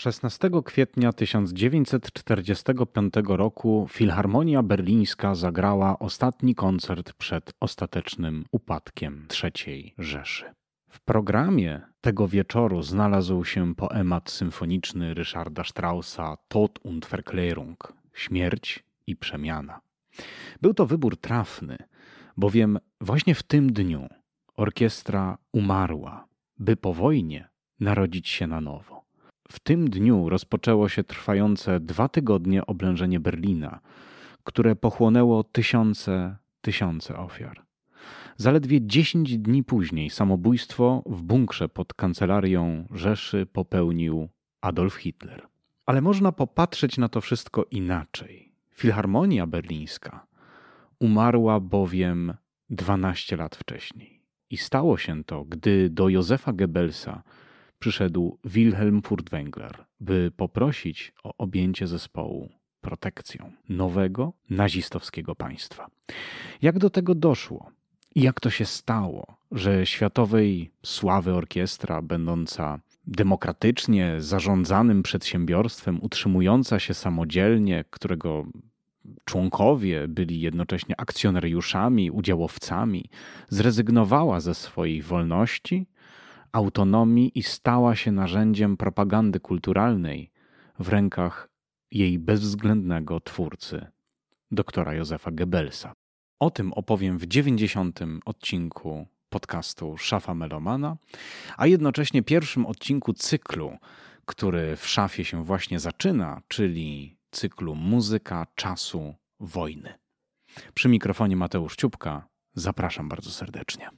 16 kwietnia 1945 roku Filharmonia Berlińska zagrała ostatni koncert przed ostatecznym upadkiem III Rzeszy. W programie tego wieczoru znalazł się poemat symfoniczny Ryszarda Straussa Tod und Verklärung Śmierć i przemiana. Był to wybór trafny, bowiem właśnie w tym dniu orkiestra umarła, by po wojnie narodzić się na nowo. W tym dniu rozpoczęło się trwające dwa tygodnie oblężenie Berlina, które pochłonęło tysiące, tysiące ofiar. Zaledwie dziesięć dni później samobójstwo w bunkrze pod kancelarią Rzeszy popełnił Adolf Hitler. Ale można popatrzeć na to wszystko inaczej. Filharmonia Berlińska umarła bowiem 12 lat wcześniej. I stało się to, gdy do Józefa Goebbelsa przyszedł Wilhelm Furtwängler, by poprosić o objęcie zespołu protekcją nowego nazistowskiego państwa. Jak do tego doszło? I jak to się stało, że światowej sławy orkiestra, będąca demokratycznie zarządzanym przedsiębiorstwem, utrzymująca się samodzielnie, którego członkowie byli jednocześnie akcjonariuszami, udziałowcami, zrezygnowała ze swojej wolności, autonomii i stała się narzędziem propagandy kulturalnej w rękach jej bezwzględnego twórcy, doktora Józefa Goebbelsa. O tym opowiem w 90. odcinku podcastu Szafa Melomana, a jednocześnie pierwszym odcinku cyklu, który w szafie się właśnie zaczyna, czyli cyklu Muzyka czasu wojny. Przy mikrofonie Mateusz Ciupka zapraszam bardzo serdecznie.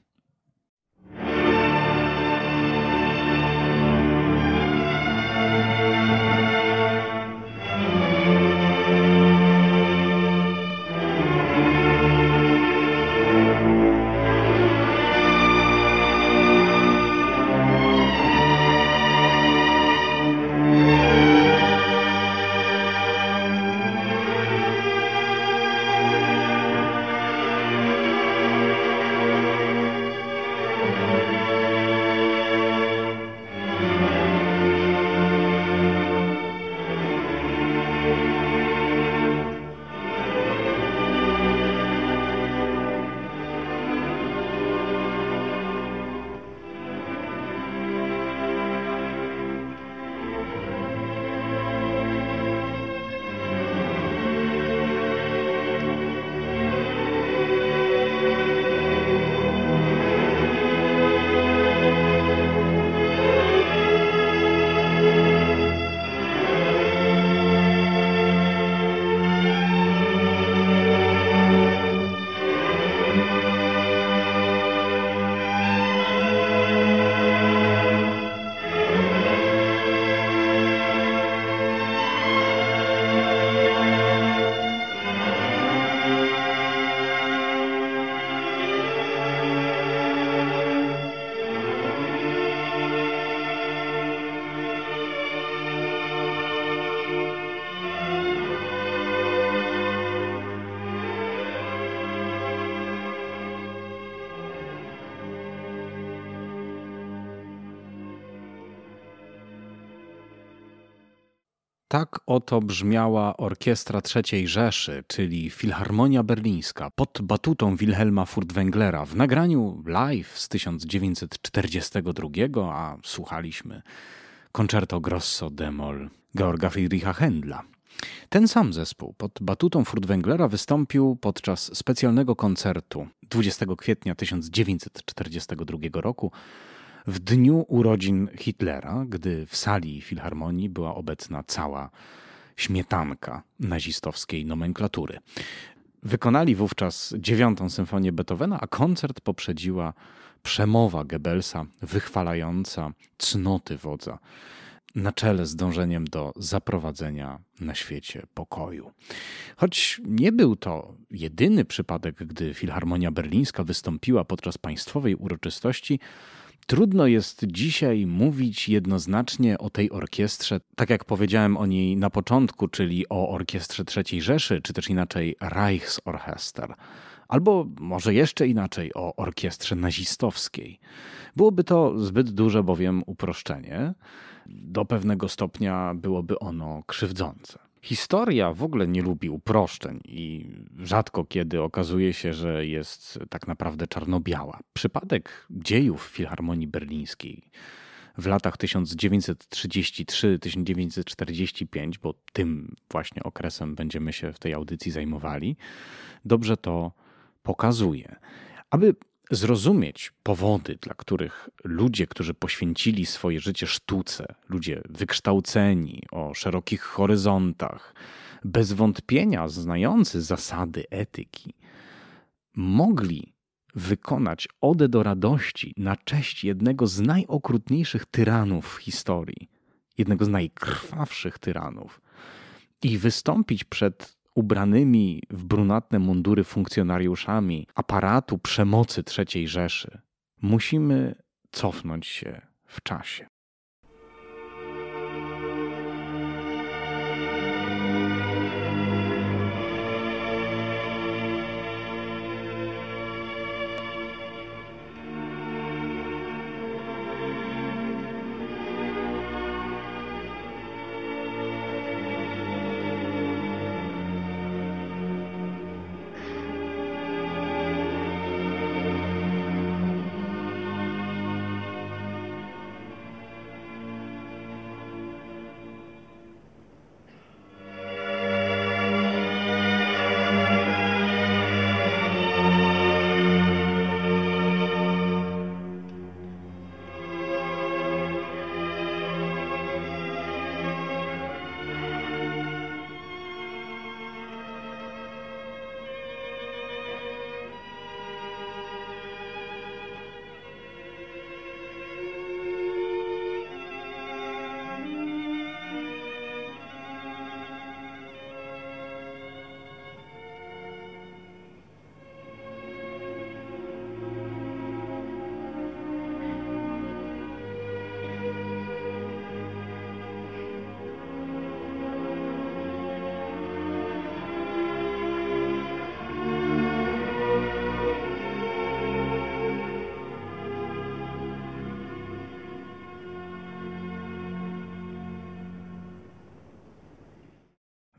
Tak oto brzmiała orkiestra III Rzeszy, czyli Filharmonia Berlińska, pod batutą Wilhelma Furtwänglera w nagraniu live z 1942, a słuchaliśmy Concerto Grosso Demol Georga Friedricha Händla. Ten sam zespół pod batutą Furtwänglera wystąpił podczas specjalnego koncertu 20 kwietnia 1942 roku w dniu urodzin Hitlera, gdy w sali filharmonii była obecna cała śmietanka nazistowskiej nomenklatury. Wykonali wówczas dziewiątą symfonię Beethovena, a koncert poprzedziła przemowa Goebbelsa wychwalająca cnoty wodza na czele z dążeniem do zaprowadzenia na świecie pokoju. Choć nie był to jedyny przypadek, gdy Filharmonia Berlińska wystąpiła podczas państwowej uroczystości, Trudno jest dzisiaj mówić jednoznacznie o tej orkiestrze, tak jak powiedziałem o niej na początku, czyli o orkiestrze III Rzeszy, czy też inaczej Reichsorchester, albo może jeszcze inaczej o orkiestrze nazistowskiej. Byłoby to zbyt duże bowiem uproszczenie. do pewnego stopnia byłoby ono krzywdzące. Historia w ogóle nie lubi uproszczeń i rzadko kiedy okazuje się, że jest tak naprawdę czarno-biała. Przypadek dziejów Filharmonii Berlińskiej w latach 1933-1945, bo tym właśnie okresem będziemy się w tej audycji zajmowali, dobrze to pokazuje. Aby zrozumieć powody, dla których ludzie, którzy poświęcili swoje życie sztuce, ludzie wykształceni, o szerokich horyzontach, bez wątpienia znający zasady etyki, mogli wykonać odę do radości na cześć jednego z najokrutniejszych tyranów w historii, jednego z najkrwawszych tyranów, i wystąpić przed ubranymi w brunatne mundury funkcjonariuszami aparatu przemocy III Rzeszy, musimy cofnąć się w czasie.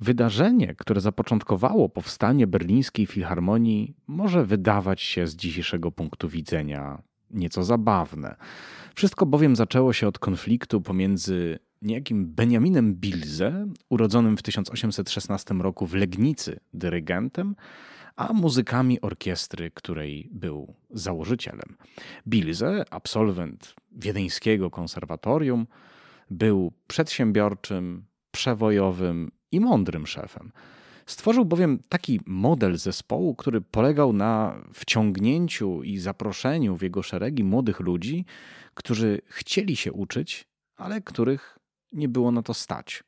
Wydarzenie, które zapoczątkowało powstanie berlińskiej filharmonii, może wydawać się z dzisiejszego punktu widzenia nieco zabawne. Wszystko bowiem zaczęło się od konfliktu pomiędzy niejakim Benjaminem Bilze, urodzonym w 1816 roku w Legnicy dyrygentem, a muzykami orkiestry, której był założycielem. Bilze, absolwent wiedeńskiego konserwatorium, był przedsiębiorczym, przewojowym i mądrym szefem. Stworzył bowiem taki model zespołu, który polegał na wciągnięciu i zaproszeniu w jego szeregi młodych ludzi, którzy chcieli się uczyć, ale których nie było na to stać.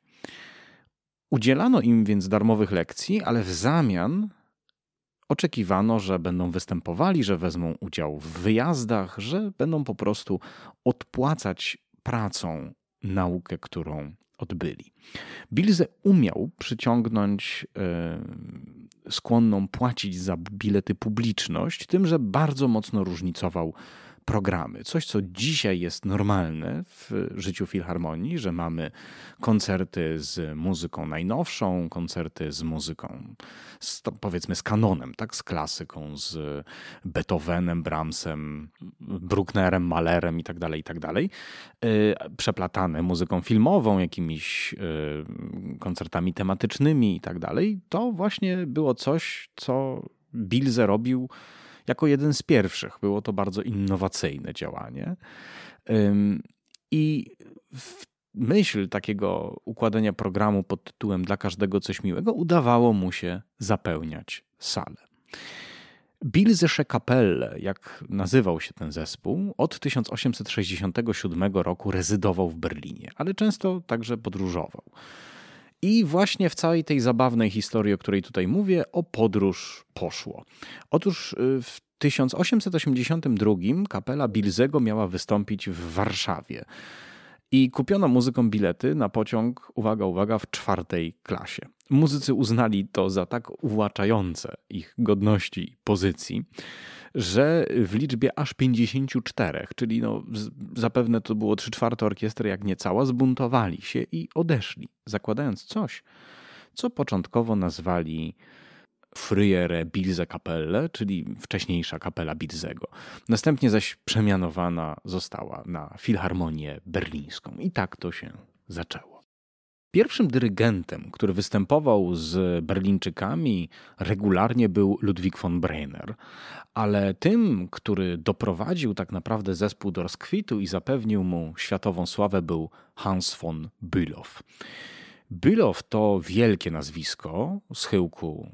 Udzielano im więc darmowych lekcji, ale w zamian oczekiwano, że będą występowali, że wezmą udział w wyjazdach, że będą po prostu odpłacać pracą naukę, którą odbyli. Bilze umiał przyciągnąć e, skłonną płacić za bilety publiczność, tym, że bardzo mocno różnicował programy. Coś, co dzisiaj jest normalne w życiu filharmonii, że mamy koncerty z muzyką najnowszą, koncerty z muzyką, z, powiedzmy z kanonem, tak, z klasyką, z Beethovenem, Brahmsem, Brucknerem, Malerem i tak dalej, i tak. E, przeplatane muzyką filmową, jakimiś e, koncertami tematycznymi i tak. To właśnie było coś, co Bilze robił jako jeden z pierwszych. Było to bardzo innowacyjne działanie. I myśl takiego układania programu pod tytułem Dla każdego coś miłego udawało mu się zapełniać salę. Bilzesche Kapelle, jak nazywał się ten zespół, od 1867 roku rezydował w Berlinie, ale często także podróżował. I właśnie w całej tej zabawnej historii, o której tutaj mówię, o podróż poszło. Otóż y, w 1882 kapela Bilzego miała wystąpić w Warszawie. I kupiono muzykom bilety na pociąg, uwaga, uwaga, w czwartej klasie. Muzycy uznali to za tak uwłaczające ich godności i pozycji, że w liczbie aż 54, czyli no, zapewne to było 3 czwarte orkiestry, jak nie cała, zbuntowali się i odeszli, zakładając coś, co początkowo nazwali Friere Bilze Kapelle, czyli wcześniejsza kapela Bilzego. Następnie zaś przemianowana została na Filharmonię Berlińską. I tak to się zaczęło. Pierwszym dyrygentem, który występował z Berlińczykami regularnie był Ludwig von Brenner, ale tym, który doprowadził tak naprawdę zespół do rozkwitu i zapewnił mu światową sławę był Hans von Bülow. Bülow to wielkie nazwisko schyłku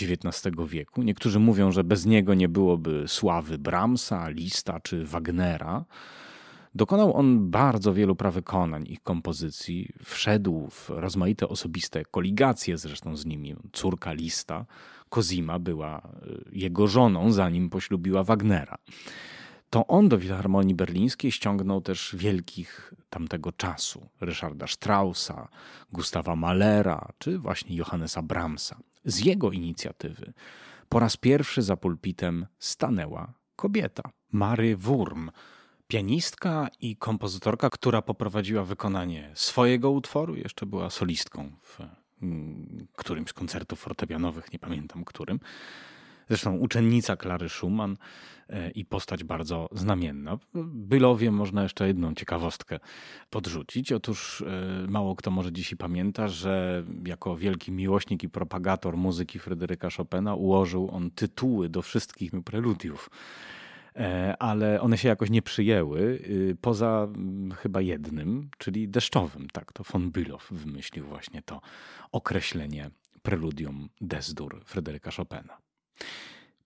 XIX e, wieku. Niektórzy mówią, że bez niego nie byłoby sławy Brahmsa, Lista czy Wagnera. Dokonał on bardzo wielu prawykonań ich kompozycji, wszedł w rozmaite osobiste koligacje zresztą z nimi. Córka Lista, Kozima, była e, jego żoną, zanim poślubiła Wagnera. To on do Filharmonii Berlińskiej ściągnął też wielkich tamtego czasu Ryszarda Straussa, Gustawa Mahlera czy właśnie Johannesa Brahmsa. Z jego inicjatywy po raz pierwszy za pulpitem stanęła kobieta, Mary Wurm, pianistka i kompozytorka, która poprowadziła wykonanie swojego utworu, jeszcze była solistką w mm, którymś z koncertów fortepianowych, nie pamiętam którym. Zresztą uczennica Klary Schumann e, i postać bardzo znamienna. Bylowie można jeszcze jedną ciekawostkę podrzucić. Otóż e, mało kto może dzisiaj pamięta, że jako wielki miłośnik i propagator muzyki Fryderyka Chopina ułożył on tytuły do wszystkich preludiów E, ale one się jakoś nie przyjęły, y, poza mm, chyba jednym, czyli deszczowym. Tak, to von Bülow wymyślił właśnie to określenie preludium Desdur Fryderyka Chopina.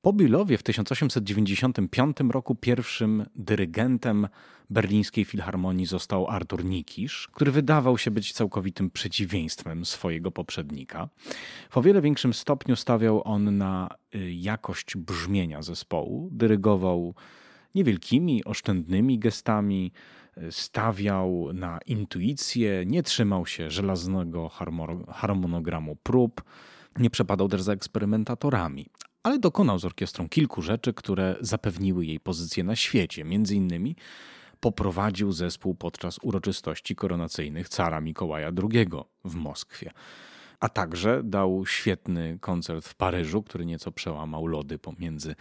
Po Bülowie w 1895 roku pierwszim dyrygentem berlińskiej filharmonii został Artur Nikisz, który wydawał się być całkowitym przeciwieństwem swojego poprzednika. W o wiele większym stopniu stawiał on na y, jakość brzmienia zespołu, dyrygował niewielkimi, oszczędnymi gestami, y, stawiał na intuicję, nie trzymał się żelaznego harmonogramu prób, nie przepadał też za eksperymentatorami, ale dokonał z orkiestrą kilku rzeczy, które zapewniły jej pozycję na świecie. Między innymi poprowadził zespół podczas uroczystości koronacyjnych cara Mikołaja II w Moskwie. A także dał świetny koncert w Paryżu, który nieco przełamał lody pomiędzy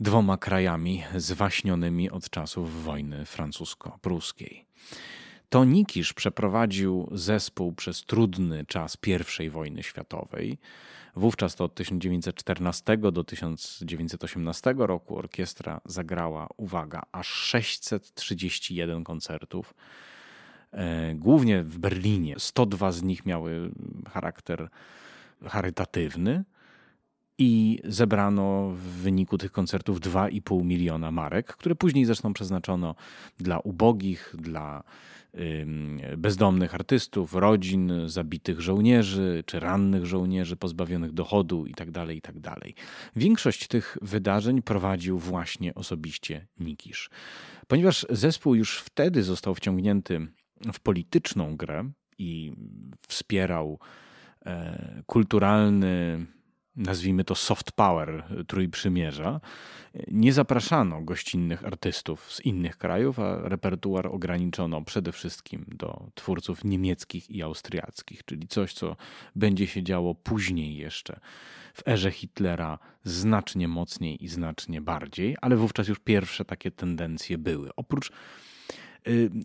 dwoma krajami zwaśnionymi od czasów wojny francusko-pruskiej. To Nikisz przeprowadził zespół przez trudny czas I wojny światowej. Wówczas to od 1914 do 1918 roku orkiestra zagrała, uwaga, aż 631 koncertów. E, głównie w Berlinie. 102 z nich miały charakter charytatywny i zebrano w wyniku tych koncertów 2,5 miliona marek, które później zresztą przeznaczono dla ubogich, dla bezdomnych artystów, rodzin zabitych żołnierzy czy rannych żołnierzy pozbawionych dochodu itd. Tak itd. Tak Większość tych wydarzeń prowadził właśnie osobiście Nikisz. Ponieważ zespół już wtedy został wciągnięty w polityczną grę i wspierał e, kulturalny nazwijmy to soft power Trójprzymierza, nie zapraszano gościnnych artystów z innych krajów, a repertuar ograniczono przede wszystkim do twórców niemieckich i austriackich, czyli coś, co będzie się działo później jeszcze w erze Hitlera znacznie mocniej i znacznie bardziej, ale wówczas już pierwsze takie tendencje były. Oprócz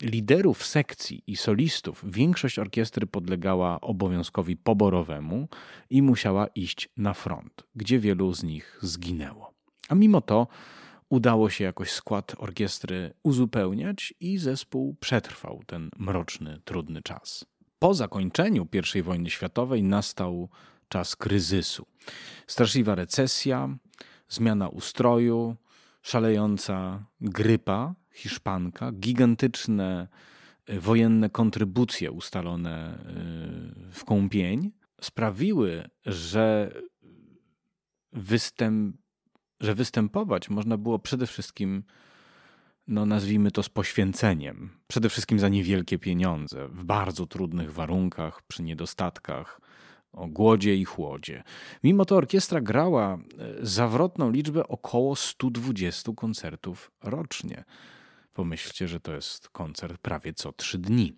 liderów sekcji i solistów większość orkiestry podlegała obowiązkowi poborowemu i musiała iść na front, gdzie wielu z nich zginęło. A mimo to udało się jakoś skład orkiestry uzupełniać i zespół przetrwał ten mroczny, trudny czas. Po zakończeniu I wojny światowej nastał czas kryzysu. Straszliwa recesja, zmiana ustroju, szalejąca grypa Hiszpanka, gigantyczne e, wojenne kontrybucje ustalone e, w Kąpień sprawiły, że, występ, że występować można było przede wszystkim, no nazwijmy to z poświęceniem, przede wszystkim za niewielkie pieniądze, w bardzo trudnych warunkach, przy niedostatkach o głodzie i chłodzie. Mimo to orkiestra grała e, zawrotną liczbę około 120 koncertów rocznie. Pomyślcie, że to jest koncert prawie co trzy dni.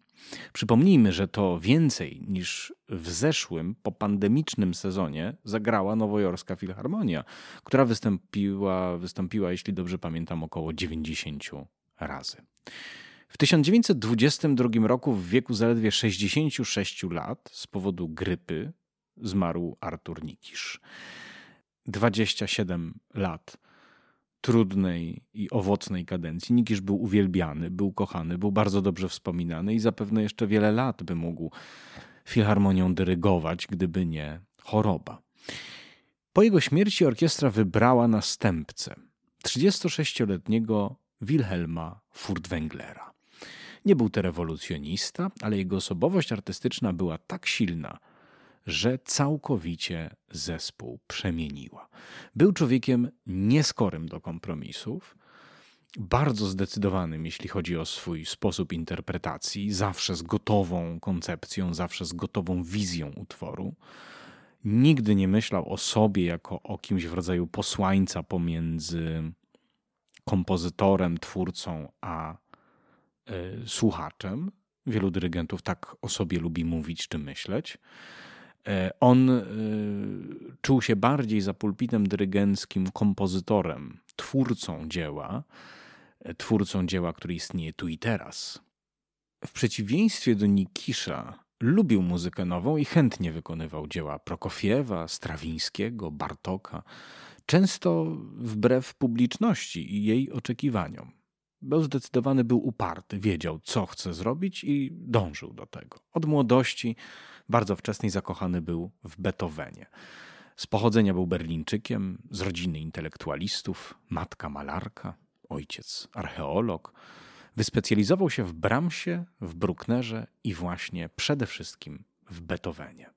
Przypomnijmy, że to więcej niż w zeszłym popandemicznym sezonie zagrała Nowojorska Filharmonia, która wystąpiła, wystąpiła, jeśli dobrze pamiętam, około 90 razy. W 1922 roku, w wieku zaledwie 66 lat, z powodu grypy, zmarł Artur Nikisz. 27 lat trudnej i owocnej kadencji. Nikisz był uwielbiany, był kochany, był bardzo dobrze wspominany i zapewne jeszcze wiele lat by mógł filharmonią dyrygować, gdyby nie choroba. Po jego śmierci orkiestra wybrała następcę, 36-letniego Wilhelma Furtwänglera. Nie był to rewolucjonista, ale jego osobowość artystyczna była tak silna, że całkowicie zespół przemieniła. Był człowiekiem nieskorym do kompromisów, bardzo zdecydowanym, jeśli chodzi o swój sposób interpretacji, zawsze z gotową koncepcją, zawsze z gotową wizją utworu. Nigdy nie myślał o sobie jako o kimś w rodzaju posłańca pomiędzy kompozytorem, twórcą a y, słuchaczem. Wielu dyrygentów tak o sobie lubi mówić czy myśleć. E, on e, czuł się bardziej za pulpitem dyrygenckim kompozytorem, twórcą dzieła, e, twórcą dzieła, które istnieje tu i teraz. W przeciwieństwie do Nikisza, lubił muzykę nową i chętnie wykonywał dzieła Prokofiewa, Strawińskiego, Bartoka, często wbrew publiczności i jej oczekiwaniom. Był zdecydowany, był uparty, wiedział, co chce zrobić i dążył do tego. Od młodości bardzo wczesnej zakochany był w Beethovenie. Z pochodzenia był Berlińczykiem, z rodziny intelektualistów, matka malarka, ojciec archeolog. Wyspecjalizował się w Brahmsie, w Brucknerze i właśnie przede wszystkim w Beethovenie.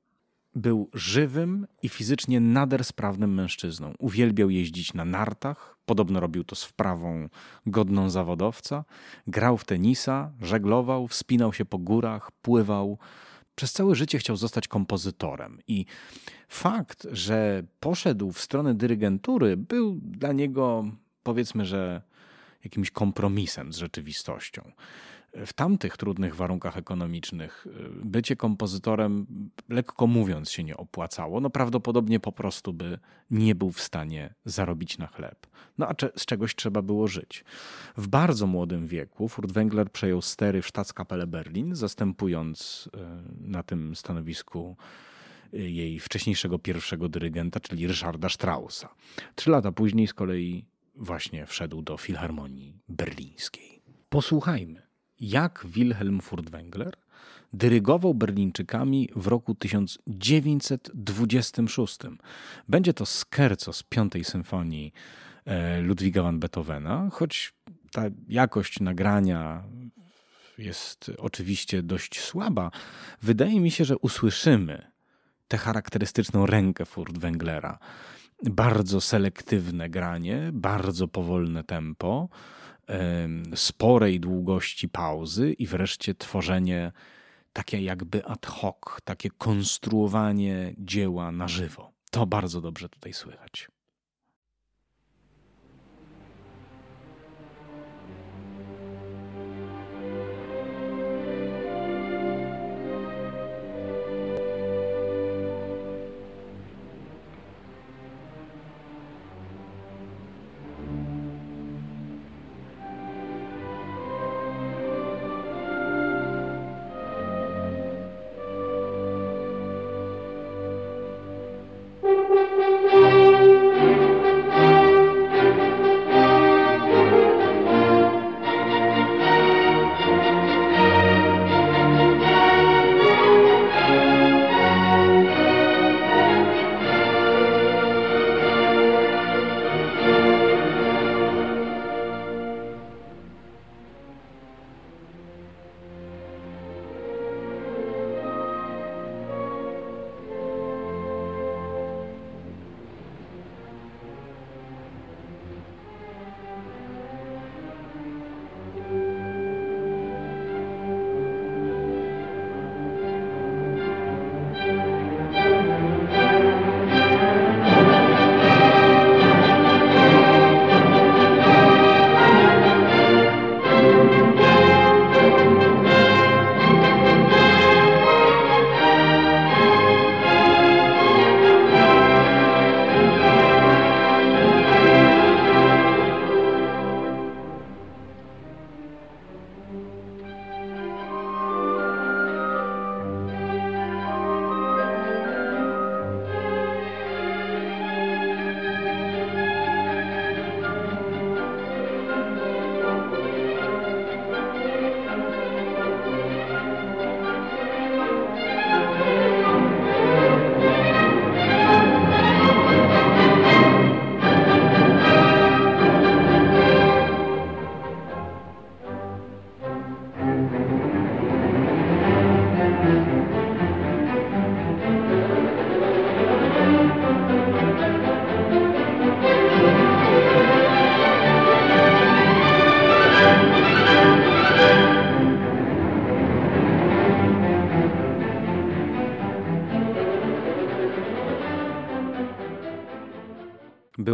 Był żywym i fizycznie nader sprawnym mężczyzną. Uwielbiał jeździć na nartach, podobno robił to z wprawą godną zawodowca. Grał w tenisa, żeglował, wspinał się po górach, pływał, przez całe życie chciał zostać kompozytorem i fakt, że poszedł w stronę dyrygentury, był dla niego, powiedzmy, że jakimś kompromisem z rzeczywistością w tamtych trudnych warunkach ekonomicznych y, bycie kompozytorem, lekko mówiąc, się nie opłacało. No prawdopodobnie po prostu by nie był w stanie zarobić na chleb. No a z czegoś trzeba było żyć. W bardzo młodym wieku Furtwängler przejął stery w Staatskapelle Berlin, zastępując y, na tym stanowisku y, jej wcześniejszego pierwszego dyrygenta, czyli Ryszarda Straussa. Trzy lata później z kolei właśnie wszedł do Filharmonii Berlińskiej. Posłuchajmy jak Wilhelm Furtwängler dyrygował Berlińczykami w roku 1926. Będzie to skerco z piątej symfonii e, Ludwiga van Beethovena, choć ta jakość nagrania jest oczywiście dość słaba, wydaje mi się, że usłyszymy tę charakterystyczną rękę Furtwänglera. Bardzo selektywne granie, bardzo powolne tempo sporej długości pauzy i wreszcie tworzenie takie jakby ad hoc, takie konstruowanie dzieła na żywo. To bardzo dobrze tutaj słychać.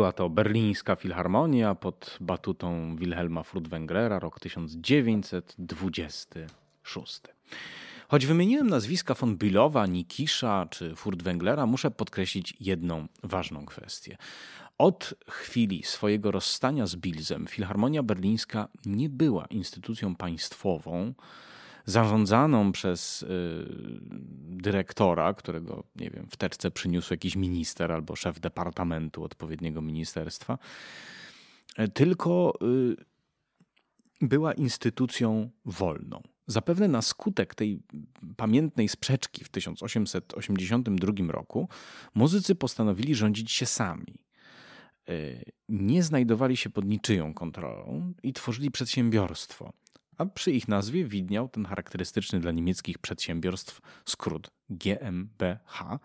Była to berlińska filharmonia pod batutą Wilhelma Furtwänglera, rok 1926. Choć wymieniłem nazwiska von Bülowa, Nikisza czy Furtwänglera, muszę podkreślić jedną ważną kwestię. Od chwili swojego rozstania z Bilzem Filharmonia Berlińska nie była instytucją państwową, zarządzaną przez y, dyrektora, którego, nie wiem, w teczce przyniósł jakiś minister albo szef departamentu odpowiedniego ministerstwa, y, tylko y, była instytucją wolną. Zapewne na skutek tej pamiętnej sprzeczki w 1882 roku muzycy postanowili rządzić się sami. Nie znajdowali się pod niczyją kontrolą i tworzyli przedsiębiorstwo a przy ich nazwie widniał ten charakterystyczny dla niemieckich przedsiębiorstw skrót GmbH,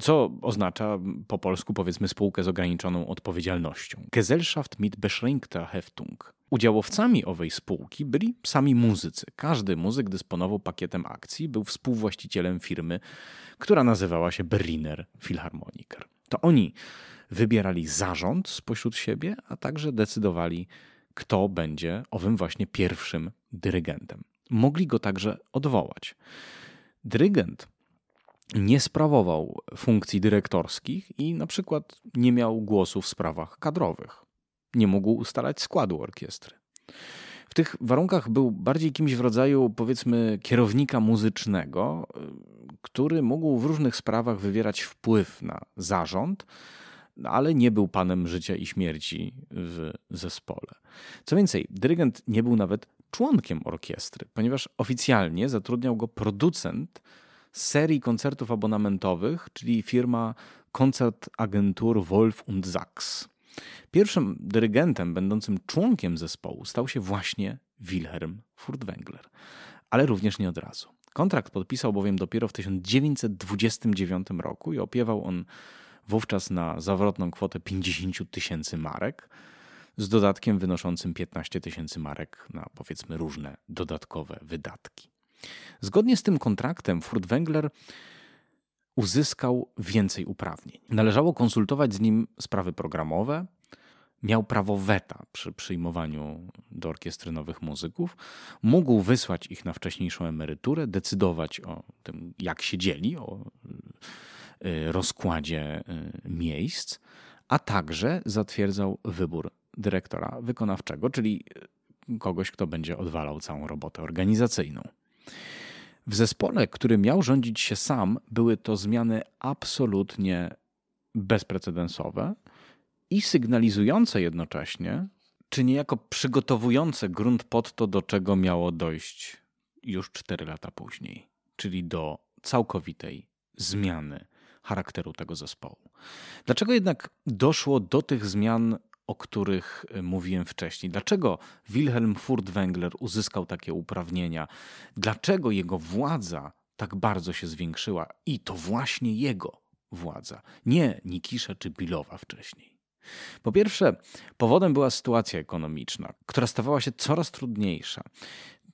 co oznacza po polsku powiedzmy spółkę z ograniczoną odpowiedzialnością. Gesellschaft mit beschränkter Heftung. Udziałowcami owej spółki byli sami muzycy. Każdy muzyk dysponował pakietem akcji, był współwłaścicielem firmy, która nazywała się Berliner Philharmoniker. To oni wybierali zarząd spośród siebie, a także decydowali, kto będzie owym właśnie pierwszym dyrygentem. Mogli go także odwołać. Dyrygent nie sprawował funkcji dyrektorskich i na przykład nie miał głosu w sprawach kadrowych. Nie mógł ustalać składu orkiestry. W tych warunkach był bardziej kimś w rodzaju, powiedzmy, kierownika muzycznego, który mógł w różnych sprawach wywierać wpływ na zarząd, ale nie był panem życia i śmierci w zespole. Co więcej, dyrygent nie był nawet członkiem orkiestry, ponieważ oficjalnie zatrudniał go producent serii koncertów abonamentowych, czyli firma Koncertagentur Wolf und Sachs. Pierwszym dyrygentem będącym członkiem zespołu stał się właśnie Wilhelm Furtwängler, ale również nie od razu. Kontrakt podpisał bowiem dopiero w 1929 roku i opiewał on wówczas na zawrotną kwotę 50 tysięcy marek, z dodatkiem wynoszącym 15 tysięcy marek na powiedzmy różne dodatkowe wydatki. Zgodnie z tym kontraktem Furtwängler uzyskał więcej uprawnień. Należało konsultować z nim sprawy programowe, miał prawo weta przy przyjmowaniu do orkiestry nowych muzyków, mógł wysłać ich na wcześniejszą emeryturę, decydować o tym, jak się dzieli, o rozkładzie y, miejsc, a także zatwierdzał wybór dyrektora wykonawczego, czyli y, kogoś, kto będzie odwalał całą robotę organizacyjną. W zespole, który miał rządzić się sam, były to zmiany absolutnie bezprecedensowe i sygnalizujące jednocześnie, czy niejako przygotowujące grunt pod to, do czego miało dojść już cztery lata później, czyli do całkowitej zmiany charakteru tego zespołu. Dlaczego jednak doszło do tych zmian, o których e, mówiłem wcześniej? Dlaczego Wilhelm Furtwängler uzyskał takie uprawnienia? Dlaczego jego władza tak bardzo się zwiększyła? I to właśnie jego władza, nie Nikisza czy Bilowa wcześniej. Po pierwsze, powodem była sytuacja ekonomiczna, która stawała się coraz trudniejsza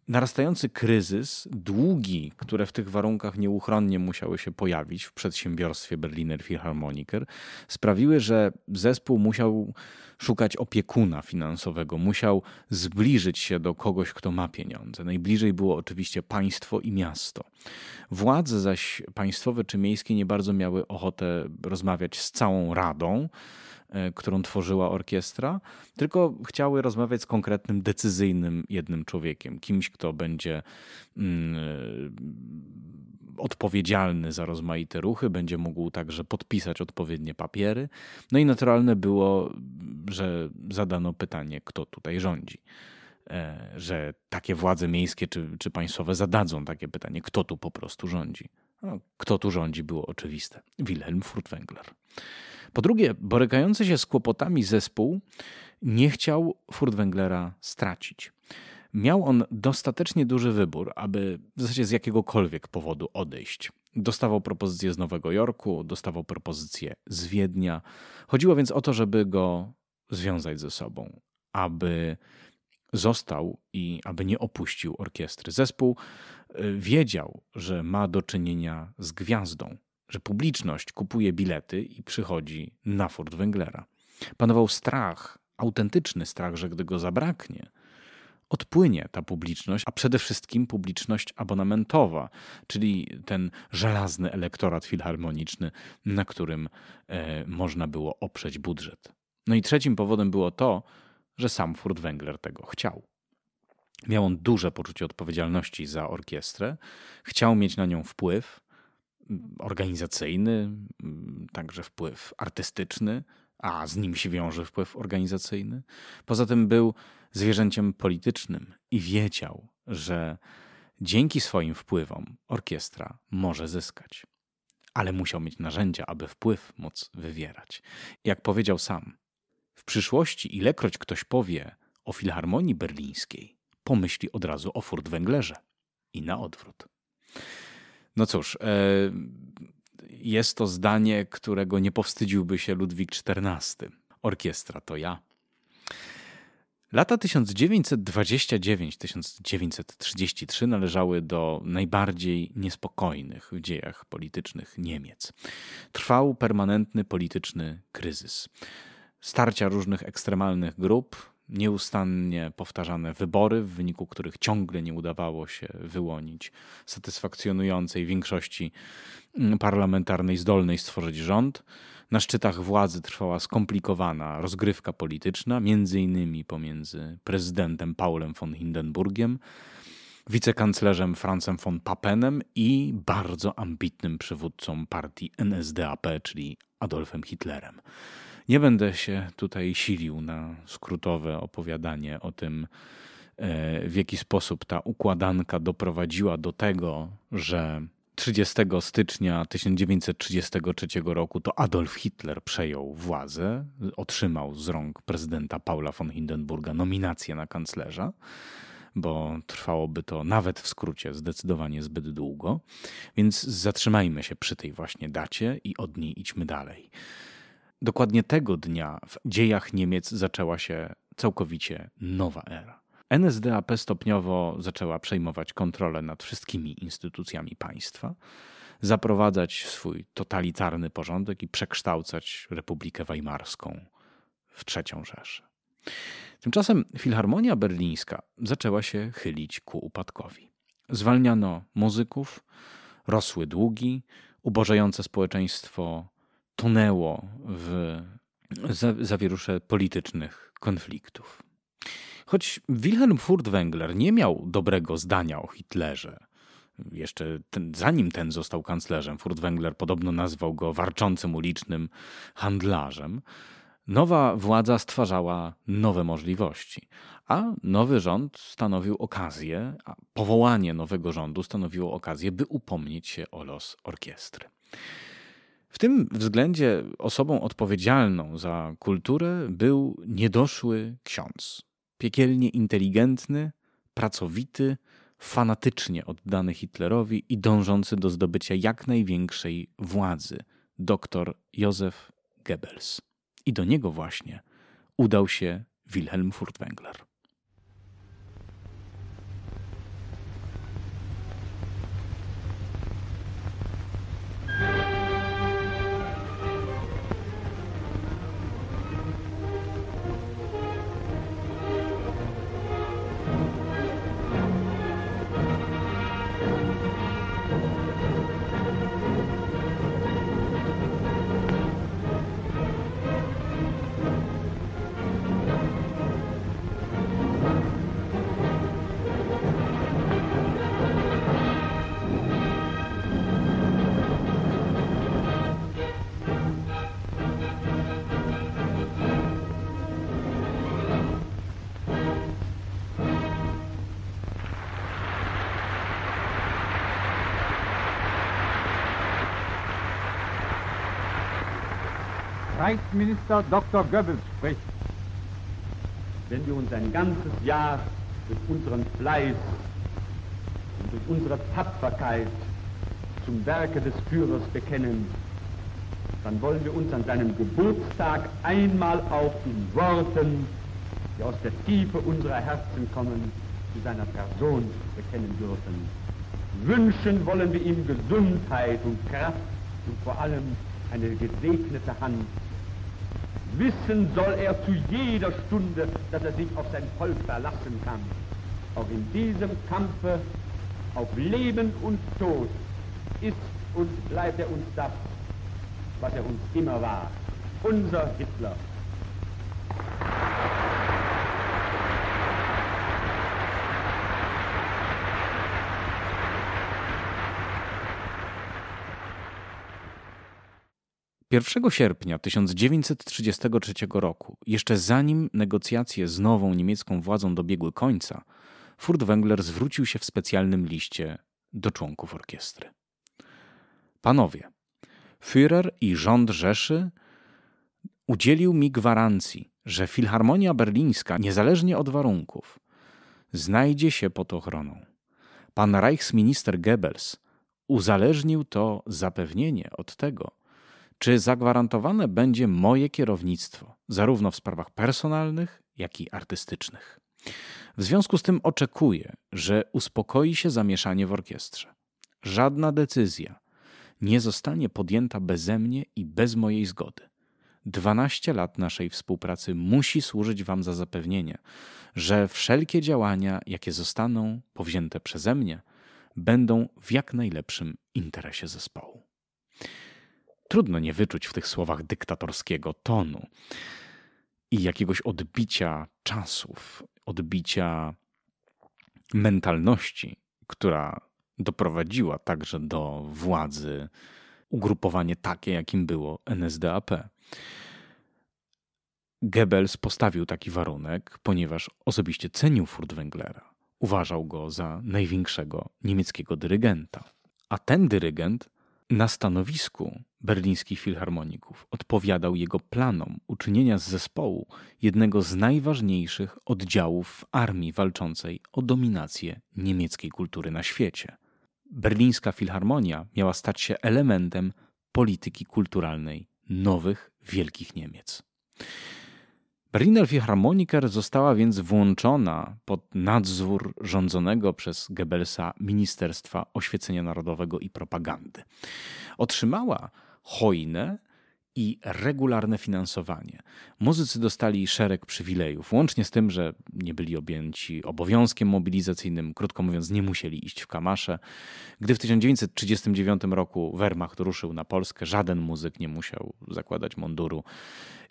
narastający kryzys, długi, które w tych warunkach nieuchronnie musiały się pojawić w przedsiębiorstwie Berliner Philharmoniker, sprawiły, że zespół musiał szukać opiekuna finansowego, musiał zbliżyć się do kogoś, kto ma pieniądze. Najbliżej było oczywiście państwo i miasto. Władze zaś państwowe czy miejskie nie bardzo miały ochotę rozmawiać z całą radą którą tworzyła orkiestra, tylko chciały rozmawiać z konkretnym, decyzyjnym jednym człowiekiem, kimś, kto będzie mm, e, odpowiedzialny za rozmaite ruchy, będzie mógł także podpisać odpowiednie papiery. No i naturalne było, że zadano pytanie, kto tutaj rządzi e, że takie władze miejskie czy, czy państwowe zadadzą takie pytanie, kto tu po prostu rządzi. No, kto tu rządzi, było oczywiste. Wilhelm Furtwängler. Po drugie, borykający się z kłopotami zespół nie chciał Furtwänglera stracić. Miał on dostatecznie duży wybór, aby w zasadzie z jakiegokolwiek powodu odejść. Dostawał propozycje z Nowego Jorku, dostawał propozycje z Wiednia. Chodziło więc o to, żeby go związać ze sobą, aby został i aby nie opuścił orkiestry. Zespół y, wiedział, że ma do czynienia z gwiazdą, że publiczność kupuje bilety i przychodzi na Furt Węglera. Panował strach, autentyczny strach, że gdy go zabraknie, odpłynie ta publiczność, a przede wszystkim publiczność abonamentowa, czyli ten żelazny elektorat filharmoniczny, na którym e, można było oprzeć budżet. No i trzecim powodem było to, że sam Furtwängler tego chciał. Miał on duże poczucie odpowiedzialności za orkiestrę, chciał mieć na nią wpływ organizacyjny, także wpływ artystyczny, a z nim się wiąże wpływ organizacyjny. Poza tym był zwierzęciem politycznym i wiedział, że dzięki swoim wpływom orkiestra może zyskać. Ale musiał mieć narzędzia, aby wpływ móc wywierać. Jak powiedział sam, w przyszłości, ilekroć ktoś powie o Filharmonii Berlińskiej, pomyśli od razu o Furtwänglerze i na odwrót. No cóż, e, jest to zdanie, którego nie powstydziłby się Ludwik XIV. Orkiestra to ja. Lata 1929-1933 należały do najbardziej niespokojnych w dziejach politycznych Niemiec. Trwał permanentny polityczny kryzys. Starcia różnych ekstremalnych grup, nieustannie powtarzane wybory, w wyniku których ciągle nie udawało się wyłonić satysfakcjonującej większości parlamentarnej zdolnej stworzyć rząd. Na szczytach władzy trwała skomplikowana rozgrywka polityczna, między innymi pomiędzy prezydentem Paulem von Hindenburgiem, wicekanclerzem Francem von Papenem i bardzo ambitnym przywódcą partii NSDAP, czyli Adolfem Hitlerem. Nie będę się tutaj silił na skrótowe opowiadanie o tym, e, w jaki sposób ta układanka doprowadziła do tego, że 30 stycznia 1933 roku to Adolf Hitler przejął władzę, otrzymał z rąk prezydenta Paula von Hindenburga nominację na kanclerza, bo trwałoby to nawet w skrócie zdecydowanie zbyt długo. Więc zatrzymajmy się przy tej właśnie dacie i od niej idźmy dalej. Dokładnie tego dnia w dziejach Niemiec zaczęła się całkowicie nowa era. NSDAP stopniowo zaczęła przejmować kontrolę nad wszystkimi instytucjami państwa, zaprowadzać swój totalitarny porządek i przekształcać Republikę Weimarską w trzecią Rzeszę. Tymczasem Filharmonia Berlińska zaczęła się chylić ku upadkowi. Zwalniano muzyków, rosły długi, ubożające społeczeństwo tonęło w zawierusze politycznych konfliktów. Choć Wilhelm Furtwängler nie miał dobrego zdania o Hitlerze, jeszcze ten, zanim ten został kanclerzem, Furtwängler podobno nazwał go warczącym ulicznym handlarzem, nowa władza stwarzała nowe możliwości, a nowy rząd stanowił okazję, a powołanie nowego rządu stanowiło okazję, by upomnieć się o los orkiestry. W tym względzie osobą odpowiedzialną za kulturę był niedoszły ksiądz. Piekielnie inteligentny, pracowity, fanatycznie oddany Hitlerowi i dążący do zdobycia jak największej władzy, dr Józef Goebbels. I do niego właśnie udał się Wilhelm Furtwängler. Reichsminister Dr. Goebbels spricht. Wenn wir uns ein ganzes Jahr durch unseren Fleiß und durch unsere Tapferkeit zum Werke des Führers bekennen, dann wollen wir uns an seinem Geburtstag einmal auch in Worten, die aus der Tiefe unserer Herzen kommen, zu seiner Person bekennen dürfen. Wünschen wollen wir ihm Gesundheit und Kraft und vor allem eine gesegnete Hand Wissen soll er zu jeder Stunde, dass er sich auf sein Volk verlassen kann. Auch in diesem Kampfe auf Leben und Tod ist und bleibt er uns das, was er uns immer war. Unser Hitler. Pierwszego sierpnia 1933 roku, jeszcze zanim negocjacje z nową niemiecką władzą dobiegły końca, Furtwängler zwrócił się w specjalnym liście do członków orkiestry. Panowie, Führer i rząd Rzeszy udzielił mi gwarancji, że Filharmonia Berlińska, niezależnie od warunków, znajdzie się pod ochroną. Pan Reichsminister Goebbels uzależnił to zapewnienie od tego, czy zagwarantowane będzie moje kierownictwo, zarówno w sprawach personalnych, jak i artystycznych. W związku z tym oczekuję, że uspokoi się zamieszanie w orkiestrze. Żadna decyzja nie zostanie podjęta beze mnie i bez mojej zgody. 12 lat naszej współpracy musi służyć Wam za zapewnienie, że wszelkie działania, jakie zostaną powzięte przeze mnie, będą w jak najlepszym interesie zespołu. Trudno nie wyczuć w tych słowach dyktatorskiego tonu i jakiegoś odbicia czasów, odbicia mentalności, która doprowadziła także do władzy ugrupowanie takie, jakim było NSDAP. Goebbels postawił taki warunek, ponieważ osobiście cenił Furtwänglera. Uważał go za największego niemieckiego dyrygenta. A ten dyrygent na stanowisku berlińskich filharmoników odpowiadał jego planom uczynienia z zespołu jednego z najważniejszych oddziałów w armii walczącej o dominację niemieckiej kultury na świecie. Berlińska Filharmonia miała stać się elementem polityki kulturalnej nowych wielkich Niemiec. Berliner Philharmoniker została więc włączona pod nadzór rządzonego przez Goebbelsa Ministerstwa Oświecenia Narodowego i Propagandy. Otrzymała hojne i regularne finansowanie. Muzycy dostali szereg przywilejów, łącznie z tym, że nie byli objęci obowiązkiem mobilizacyjnym, krótko mówiąc, nie musieli iść w kamasze. Gdy w 1939 roku Wehrmacht ruszył na Polskę, żaden muzyk nie musiał zakładać munduru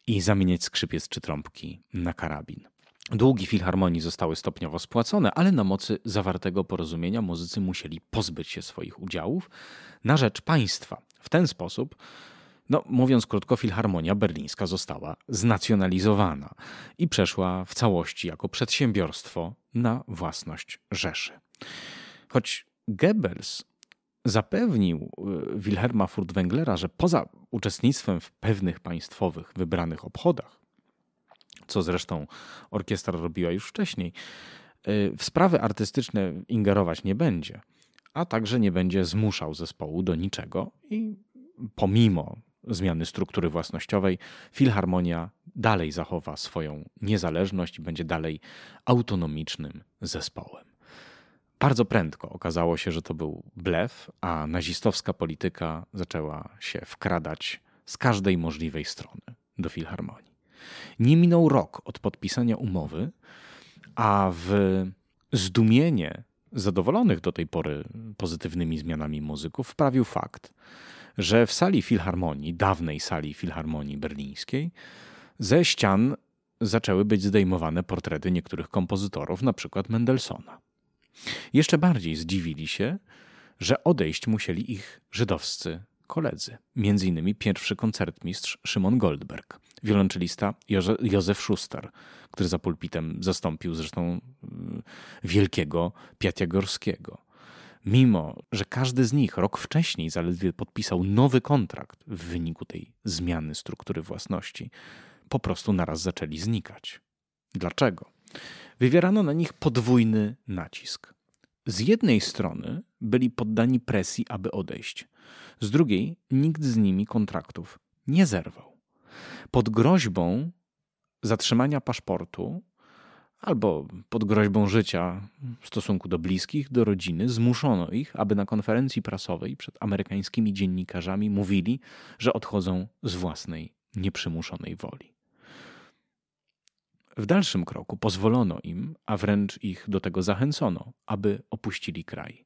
i zamieniać skrzypiec czy trąbki na karabin. Długi filharmonii zostały stopniowo spłacone, ale na mocy zawartego porozumienia muzycy musieli pozbyć się swoich udziałów na rzecz państwa. W ten sposób, no mówiąc krótko, Filharmonia Berlińska została znacjonalizowana i przeszła w całości jako przedsiębiorstwo na własność Rzeszy. Choć Goebbels zapewnił y, Wilhelma Furtwänglera, że poza uczestnictwem w pewnych państwowych wybranych obchodach, co zresztą orkiestra robiła już wcześniej, y, w sprawy artystyczne ingerować nie będzie, a także nie będzie zmuszał zespołu do niczego i pomimo zmiany struktury własnościowej, Filharmonia dalej zachowa swoją niezależność i będzie dalej autonomicznym zespołem. Bardzo prędko okazało się, że to był blef, a nazistowska polityka zaczęła się wkradać z każdej możliwej strony do filharmonii. Nie minął rok od podpisania umowy, a w zdumienie zadowolonych do tej pory pozytywnymi zmianami muzyków wprawił fakt, że w sali filharmonii, dawnej sali filharmonii berlińskiej, ze ścian zaczęły być zdejmowane portrety niektórych kompozytorów, na przykład Mendelssohna. Jeszcze bardziej zdziwili się, że odejść musieli ich żydowscy koledzy. Między innymi pierwszy koncertmistrz Szymon Goldberg, wiolonczelista Józef Schuster, który za pulpitem zastąpił zresztą mm, wielkiego Piatiagorskiego. Mimo, że każdy z nich rok wcześniej zaledwie podpisał nowy kontrakt w wyniku tej zmiany struktury własności, po prostu naraz zaczęli znikać. Dlaczego? Wywierano na nich podwójny nacisk. Z jednej strony byli poddani presji, aby odejść, z drugiej nikt z nimi kontraktów nie zerwał. Pod groźbą zatrzymania paszportu albo pod groźbą życia w stosunku do bliskich, do rodziny, zmuszono ich, aby na konferencji prasowej przed amerykańskimi dziennikarzami mówili, że odchodzą z własnej, nieprzymuszonej woli. W dalszym kroku pozwolono im, a wręcz ich do tego zachęcono, aby opuścili kraj.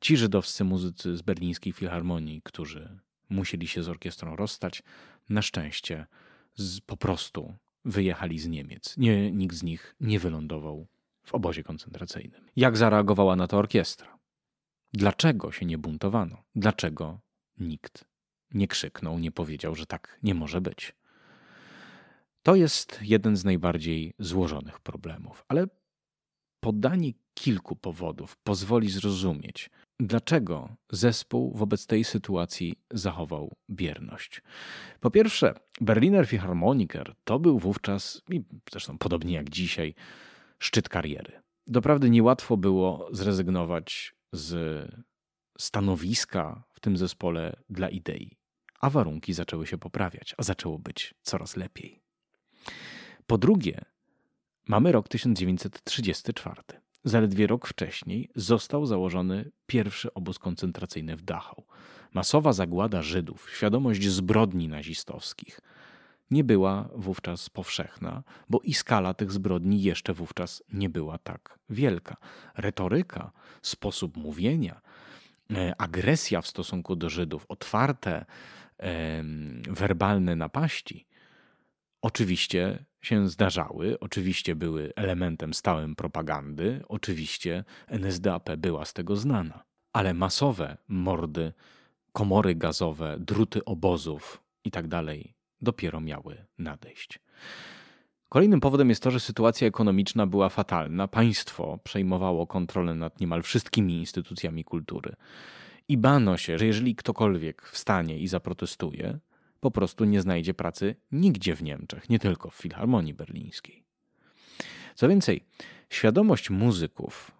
Ci żydowscy muzycy z berlińskiej filharmonii, którzy musieli się z orkiestrą rozstać, na szczęście z, po prostu wyjechali z Niemiec. Nie, nikt z nich nie wylądował w obozie koncentracyjnym. Jak zareagowała na to orkiestra? Dlaczego się nie buntowano? Dlaczego nikt nie krzyknął, nie powiedział, że tak nie może być? To jest jeden z najbardziej złożonych problemów, ale podanie kilku powodów pozwoli zrozumieć, dlaczego zespół wobec tej sytuacji zachował bierność. Po pierwsze, Berliner Philharmoniker to był wówczas, i zresztą podobnie jak dzisiaj, szczyt kariery. Doprawdy niełatwo było zrezygnować z stanowiska w tym zespole dla idei, a warunki zaczęły się poprawiać, a zaczęło być coraz lepiej. Po drugie, mamy rok 1934. Zaledwie rok wcześniej został założony pierwszy obóz koncentracyjny w Dachau. Masowa zagłada Żydów, świadomość zbrodni nazistowskich nie była wówczas powszechna, bo i skala tych zbrodni jeszcze wówczas nie była tak wielka. Retoryka, sposób mówienia, e, agresja w stosunku do Żydów, otwarte werbalne napaści oczywiście się zdarzały, oczywiście były elementem stałym propagandy, oczywiście NSDAP była z tego znana, ale masowe mordy, komory gazowe, druty obozów itd. Tak dopiero miały nadejść. Kolejnym powodem jest to, że sytuacja ekonomiczna była fatalna. Państwo przejmowało kontrolę nad niemal wszystkimi instytucjami kultury. I bano się, że jeżeli ktokolwiek wstanie i zaprotestuje, po prostu nie znajdzie pracy nigdzie w Niemczech, nie tylko w Filharmonii Berlińskiej. Co więcej, świadomość muzyków,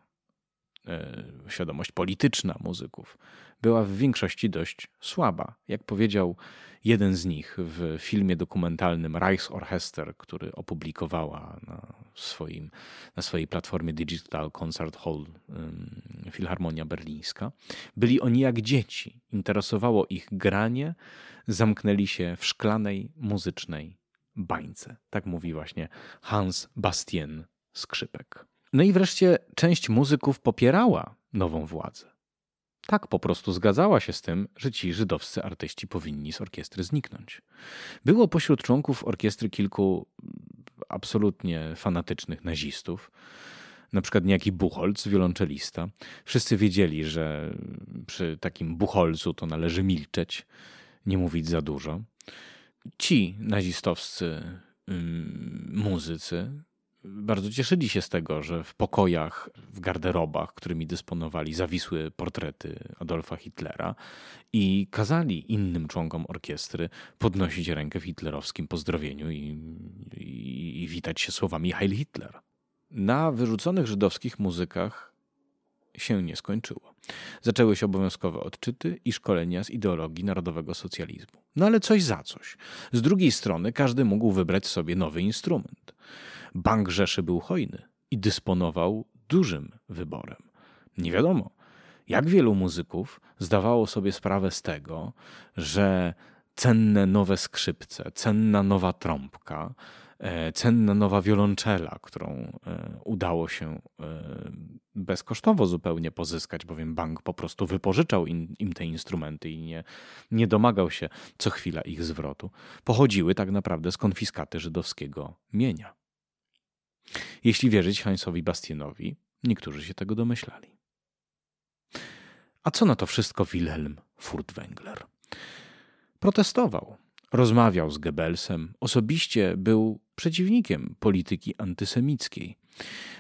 e, świadomość polityczna muzyków była w większości dość słaba. Jak powiedział jeden z nich w filmie dokumentalnym Reichsorchester, który opublikowała na, swoim, na swojej platformie Digital Concert Hall Filharmonia Berlińska, byli oni jak dzieci. Interesowało ich granie, zamknęli się w szklanej muzycznej bańce. Tak mówi właśnie Hans Bastien Skrzypek. No i wreszcie część muzyków popierała nową władzę. Tak po prostu zgadzała się z tym, że ci żydowscy artyści powinni z orkiestry zniknąć. Było pośród członków orkiestry kilku absolutnie fanatycznych nazistów, na przykład niejaki Buchholz, wiolonczelista. Wszyscy wiedzieli, że przy takim Buchholzu to należy milczeć, nie mówić za dużo. Ci nazistowscy muzycy bardzo cieszyli się z tego, że w pokojach, w garderobach, którymi dysponowali, zawisły portrety Adolfa Hitlera i kazali innym członkom orkiestry podnosić rękę w hitlerowskim pozdrowieniu i, i, i witać się słowami Heil Hitler. Na wyrzuconych żydowskich muzykach się nie skończyło. Zaczęły się obowiązkowe odczyty i szkolenia z ideologii narodowego socjalizmu. No ale coś za coś. Z drugiej strony każdy mógł wybrać sobie nowy instrument. Bank Rzeszy był hojny i dysponował dużym wyborem. Nie wiadomo, jak wielu muzyków zdawało sobie sprawę z tego, że cenne nowe skrzypce, cenna nowa trąbka, e, cenna nowa wiolonczela, którą e, udało się e, bezkosztowo zupełnie pozyskać, bowiem bank po prostu wypożyczał im, te instrumenty i nie, nie domagał się co chwila ich zwrotu, pochodziły tak naprawdę z konfiskaty żydowskiego mienia. Jeśli wierzyć Heinzowi Bastienowi, niektórzy się tego domyślali. A co na to wszystko Wilhelm Furtwängler? Protestował, rozmawiał z Goebbelsem, osobiście był przeciwnikiem polityki antysemickiej.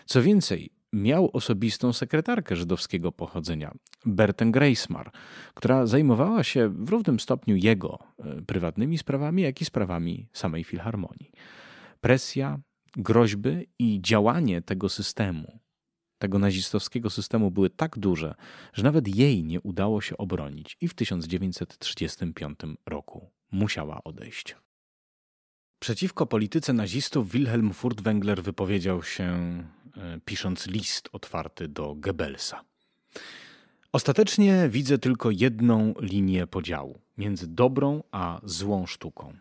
Co więcej, miał osobistą sekretarkę żydowskiego pochodzenia, Bertę Greismar, która zajmowała się w równym stopniu jego e, prywatnymi sprawami, jak i sprawami samej filharmonii. Presja, groźby i działanie tego systemu, tego nazistowskiego systemu były tak duże, że nawet jej nie udało się obronić i w 1935 roku musiała odejść. Przeciwko polityce nazistów Wilhelm Furtwängler wypowiedział się, e, pisząc list otwarty do Goebbelsa. Ostatecznie widzę tylko jedną linię podziału między dobrą a złą sztuką.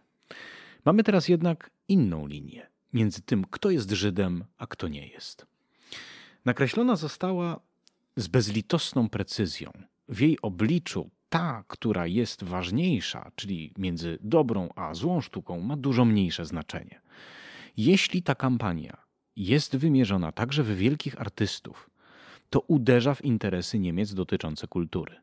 Mamy teraz jednak inną linię między tym, kto jest Żydem, a kto nie jest. Nakreślona została z bezlitosną precyzją. W jej obliczu ta, która jest ważniejsza, czyli między dobrą a złą sztuką, ma dużo mniejsze znaczenie. Jeśli ta kampania jest wymierzona także w wielkich artystów, to uderza w interesy Niemiec dotyczące kultury.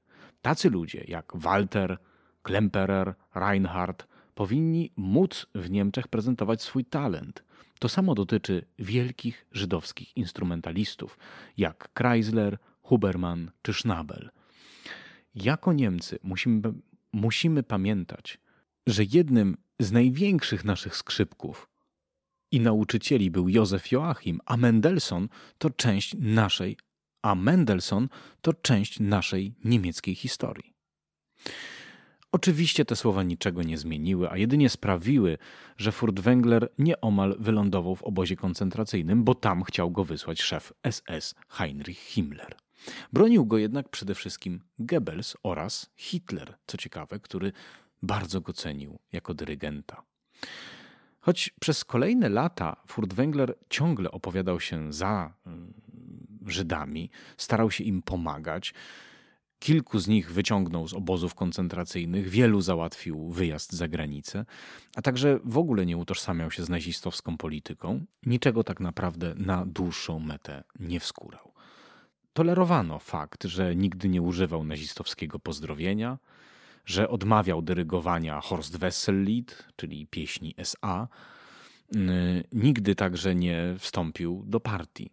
Tacy ludzie jak Walter, Klemperer, Reinhardt powinni móc w Niemczech prezentować swój talent. To samo dotyczy wielkich żydowskich instrumentalistów jak Kreisler, Huberman czy Schnabel. Jako Niemcy musimy, musimy pamiętać, że jednym z największych naszych skrzypków i nauczycieli był Józef Joachim, a Mendelssohn to część naszej, a Mendelssohn to część naszej niemieckiej historii. Oczywiście te słowa niczego nie zmieniły, a jedynie sprawiły, że Furtwängler nieomal wylądował w obozie koncentracyjnym, bo tam chciał go wysłać szef SS Heinrich Himmler. Bronił go jednak przede wszystkim Goebbels oraz Hitler, co ciekawe, który bardzo go cenił jako dyrygenta. Choć przez kolejne lata Furtwängler ciągle opowiadał się za mm, Żydami, starał się im pomagać, Kilku z nich wyciągnął z obozów koncentracyjnych, wielu załatwił wyjazd za granicę, a także w ogóle nie utożsamiał się z nazistowską polityką. Niczego tak naprawdę na dłuższą metę nie wskórał. Tolerowano fakt, że nigdy nie używał nazistowskiego pozdrowienia, że odmawiał dyrygowania Horst Wessel-Lied, czyli pieśni SA. Nigdy także nie wstąpił do partii.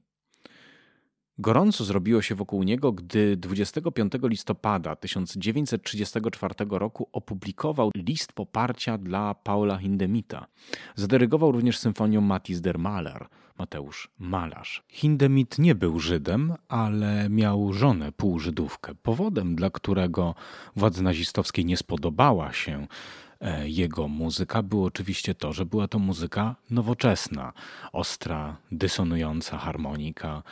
Gorąco zrobiło się wokół niego, gdy 25 listopada 1934 roku opublikował list poparcia dla Paula Hindemita. Zadyrygował również symfonią Matis der Maler, Mateusz Malarz. Hindemith nie był Żydem, ale miał żonę półżydówkę. Powodem, dla którego władzy nazistowskiej nie spodobała się jego muzyka było oczywiście to, że była to muzyka nowoczesna, ostra, dysonująca harmonika,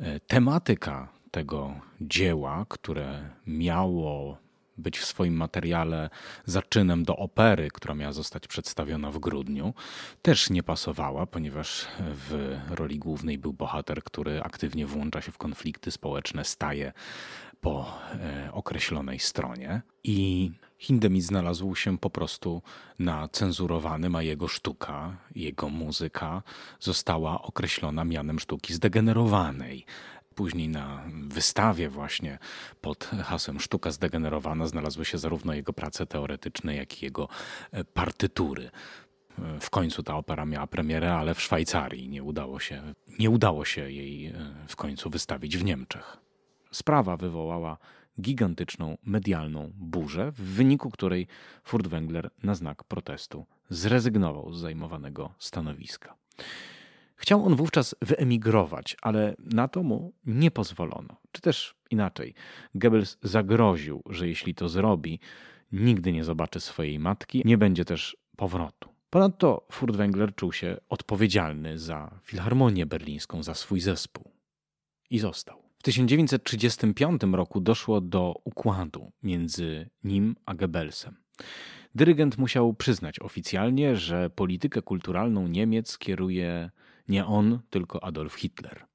E, tematyka tego dzieła, które miało być w swoim materiale zaczynem do opery, która miała zostać przedstawiona w grudniu, też nie pasowała, ponieważ w roli głównej był bohater, który aktywnie włącza się w konflikty społeczne, staje po e, określonej stronie. I Hindemith znalazł się po prostu na cenzurowanym, a jego sztuka, jego muzyka została określona mianem sztuki zdegenerowanej. Później na wystawie właśnie pod hasłem Sztuka zdegenerowana znalazły się zarówno jego prace teoretyczne, jak i jego e, partytury. E, w końcu ta opera miała premierę, ale w Szwajcarii nie udało się, nie udało się jej e, w końcu wystawić w Niemczech. Sprawa wywołała gigantyczną medialną burzę, w wyniku której Furtwängler na znak protestu zrezygnował z zajmowanego stanowiska. Chciał on wówczas wyemigrować, ale na to mu nie pozwolono. Czy też inaczej, Goebbels zagroził, że jeśli to zrobi, nigdy nie zobaczy swojej matki, nie będzie też powrotu. Ponadto Furtwängler czuł się odpowiedzialny za Filharmonię Berlińską, za swój zespół. I został. W 1935 roku doszło do układu między nim a Goebbelsem. Dyrygent musiał przyznać oficjalnie, że politykę kulturalną Niemiec kieruje nie on, tylko Adolf Hitler.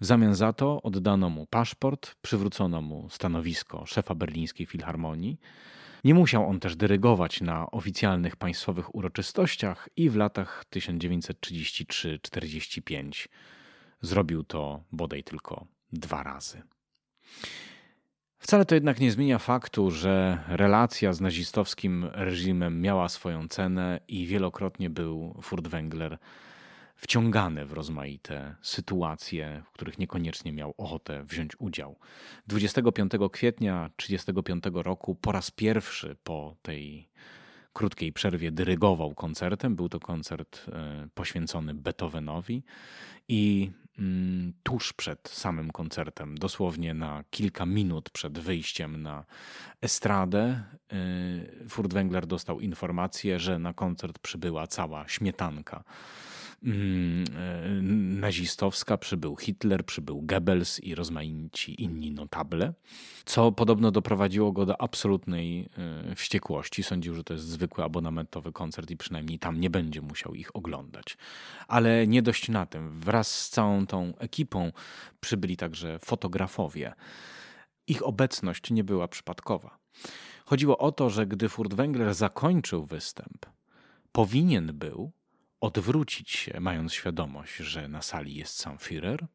W zamian za to oddano mu paszport, przywrócono mu stanowisko szefa berlińskiej filharmonii. Nie musiał on też dyrygować na oficjalnych państwowych uroczystościach i w latach 1933-45 zrobił to bodaj tylko dwa razy. Wcale to jednak nie zmienia faktu, że relacja z nazistowskim reżimem miała swoją cenę i wielokrotnie był Furtwängler wciągany w rozmaite sytuacje, w których niekoniecznie miał ochotę wziąć udział. 25 kwietnia 1935 roku po raz pierwszy po tej krótkiej przerwie dyrygował koncertem. Był to koncert e, poświęcony Beethovenowi i tuż przed samym koncertem, dosłownie na kilka minut przed wyjściem na estradę, e, Furtwängler dostał informację, że na koncert przybyła cała śmietanka. mm, nazistowska, przybył Hitler, przybył Goebbels i rozmaici inni notable, co podobno doprowadziło go do absolutnej e, wściekłości. Sądził, że to jest zwykły abonamentowy koncert i przynajmniej tam nie będzie musiał ich oglądać. Ale nie dość na tym. Wraz z całą tą ekipą przybyli także fotografowie. Ich obecność nie była przypadkowa. Chodziło o to, że gdy Furtwängler zakończył występ, powinien był odwrócić się, mając świadomość, że na sali jest sam Führer,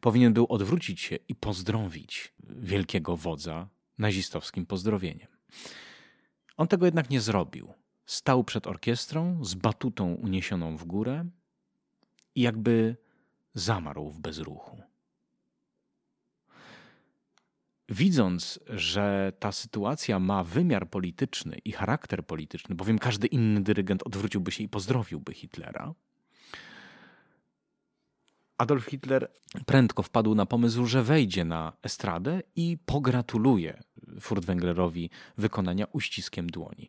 powinien był odwrócić się i pozdrowić wielkiego wodza nazistowskim pozdrowieniem. On tego jednak nie zrobił. Stał przed orkiestrą z batutą uniesioną w górę i jakby zamarł w bezruchu. Widząc, że ta sytuacja ma wymiar polityczny i charakter polityczny, bowiem każdy inny dyrygent odwróciłby się i pozdrowiłby Hitlera, Adolf Hitler prędko wpadł na pomysł, że wejdzie na estradę i pogratuluje Furtwänglerowi wykonania uściskiem dłoni.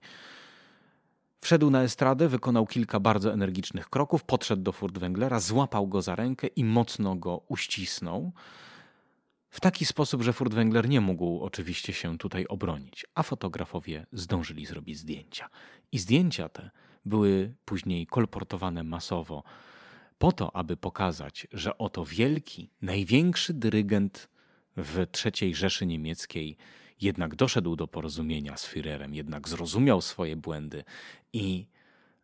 Wszedł na estradę, wykonał kilka bardzo energicznych kroków, podszedł do Furtwänglera, złapał go za rękę i mocno go uścisnął. W taki sposób, że Furtwängler nie mógł oczywiście się tutaj obronić, a fotografowie zdążyli zrobić zdjęcia. I zdjęcia te były później kolportowane masowo, po to, aby pokazać, że oto wielki, największy dyrygent w III Rzeszy Niemieckiej jednak doszedł do porozumienia z Führerem, jednak zrozumiał swoje błędy i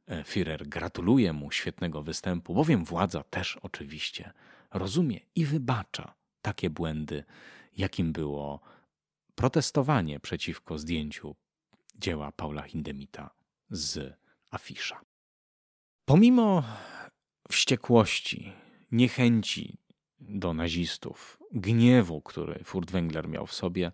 e, Führer gratuluje mu świetnego występu, bowiem władza też oczywiście rozumie i wybacza takie błędy, jakim było protestowanie przeciwko zdjęciu dzieła Paula Hindemita z afisza. Pomimo wściekłości, niechęci do nazistów, gniewu, który Furtwängler miał w sobie,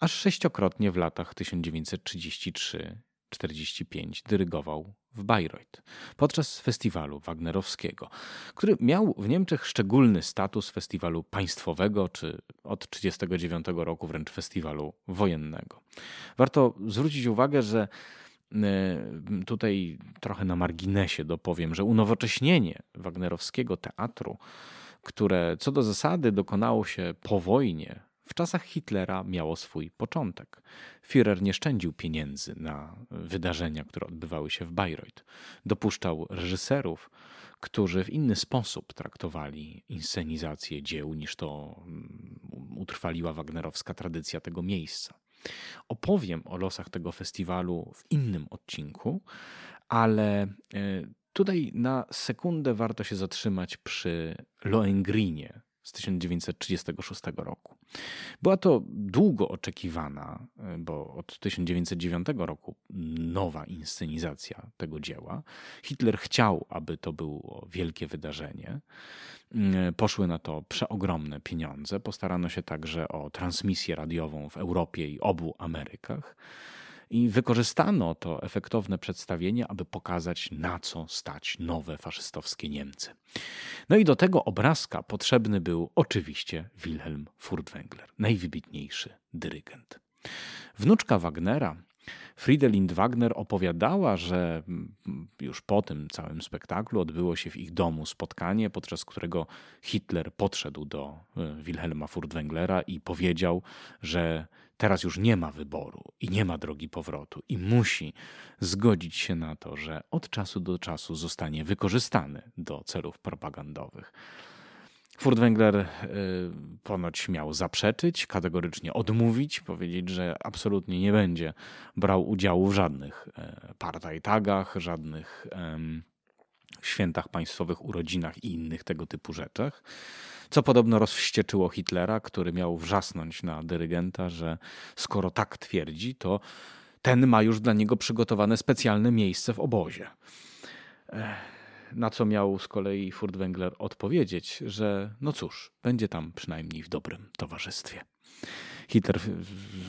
aż sześciokrotnie w latach 1933 1945 dyrygował w Bayreuth podczas festiwalu wagnerowskiego, który miał w Niemczech szczególny status festiwalu państwowego, czy od 1939 roku wręcz festiwalu wojennego. Warto zwrócić uwagę, że e, tutaj trochę na marginesie dopowiem, że unowocześnienie wagnerowskiego teatru, które co do zasady dokonało się po wojnie w czasach Hitlera miało swój początek. Führer nie szczędził pieniędzy na wydarzenia, które odbywały się w Bayreuth. Dopuszczał reżyserów, którzy w inny sposób traktowali inscenizację dzieł niż to mm, utrwaliła wagnerowska tradycja tego miejsca. Opowiem o losach tego festiwalu w innym odcinku, ale e, tutaj na sekundę warto się zatrzymać przy Lohengrinie, z 1936 roku. Była to długo oczekiwana, e, bo od 1909 roku nowa inscenizacja tego dzieła. Hitler chciał, aby to było wielkie wydarzenie. Mm, poszły na to przeogromne pieniądze. Postarano się także o transmisję radiową w Europie i obu Amerykach. I wykorzystano to efektowne przedstawienie, aby pokazać, na co stać nowe faszystowskie Niemcy. No i do tego obrazka potrzebny był oczywiście Wilhelm Furtwängler, najwybitniejszy dyrygent. Wnuczka Wagnera, Friedelind Wagner opowiadała, że mm, już po tym całym spektaklu odbyło się w ich domu spotkanie, podczas którego Hitler podszedł do e, Wilhelma Furtwänglera i powiedział, że teraz już nie ma wyboru i nie ma drogi powrotu i musi zgodzić się na to, że od czasu do czasu zostanie wykorzystany do celów propagandowych. Furtwängler y, ponoć miał zaprzeczyć, kategorycznie odmówić, powiedzieć, że absolutnie nie będzie brał udziału w żadnych e, partajtagach, żadnych świętach państwowych, urodzinach i innych tego typu rzeczach. Co podobno rozwścieczyło Hitlera, który miał wrzasnąć na dyrygenta, że skoro tak twierdzi, to ten ma już dla niego przygotowane specjalne miejsce w obozie. Na co miał z kolei Furtwängler odpowiedzieć, że no cóż, będzie tam przynajmniej w dobrym towarzystwie. Hitler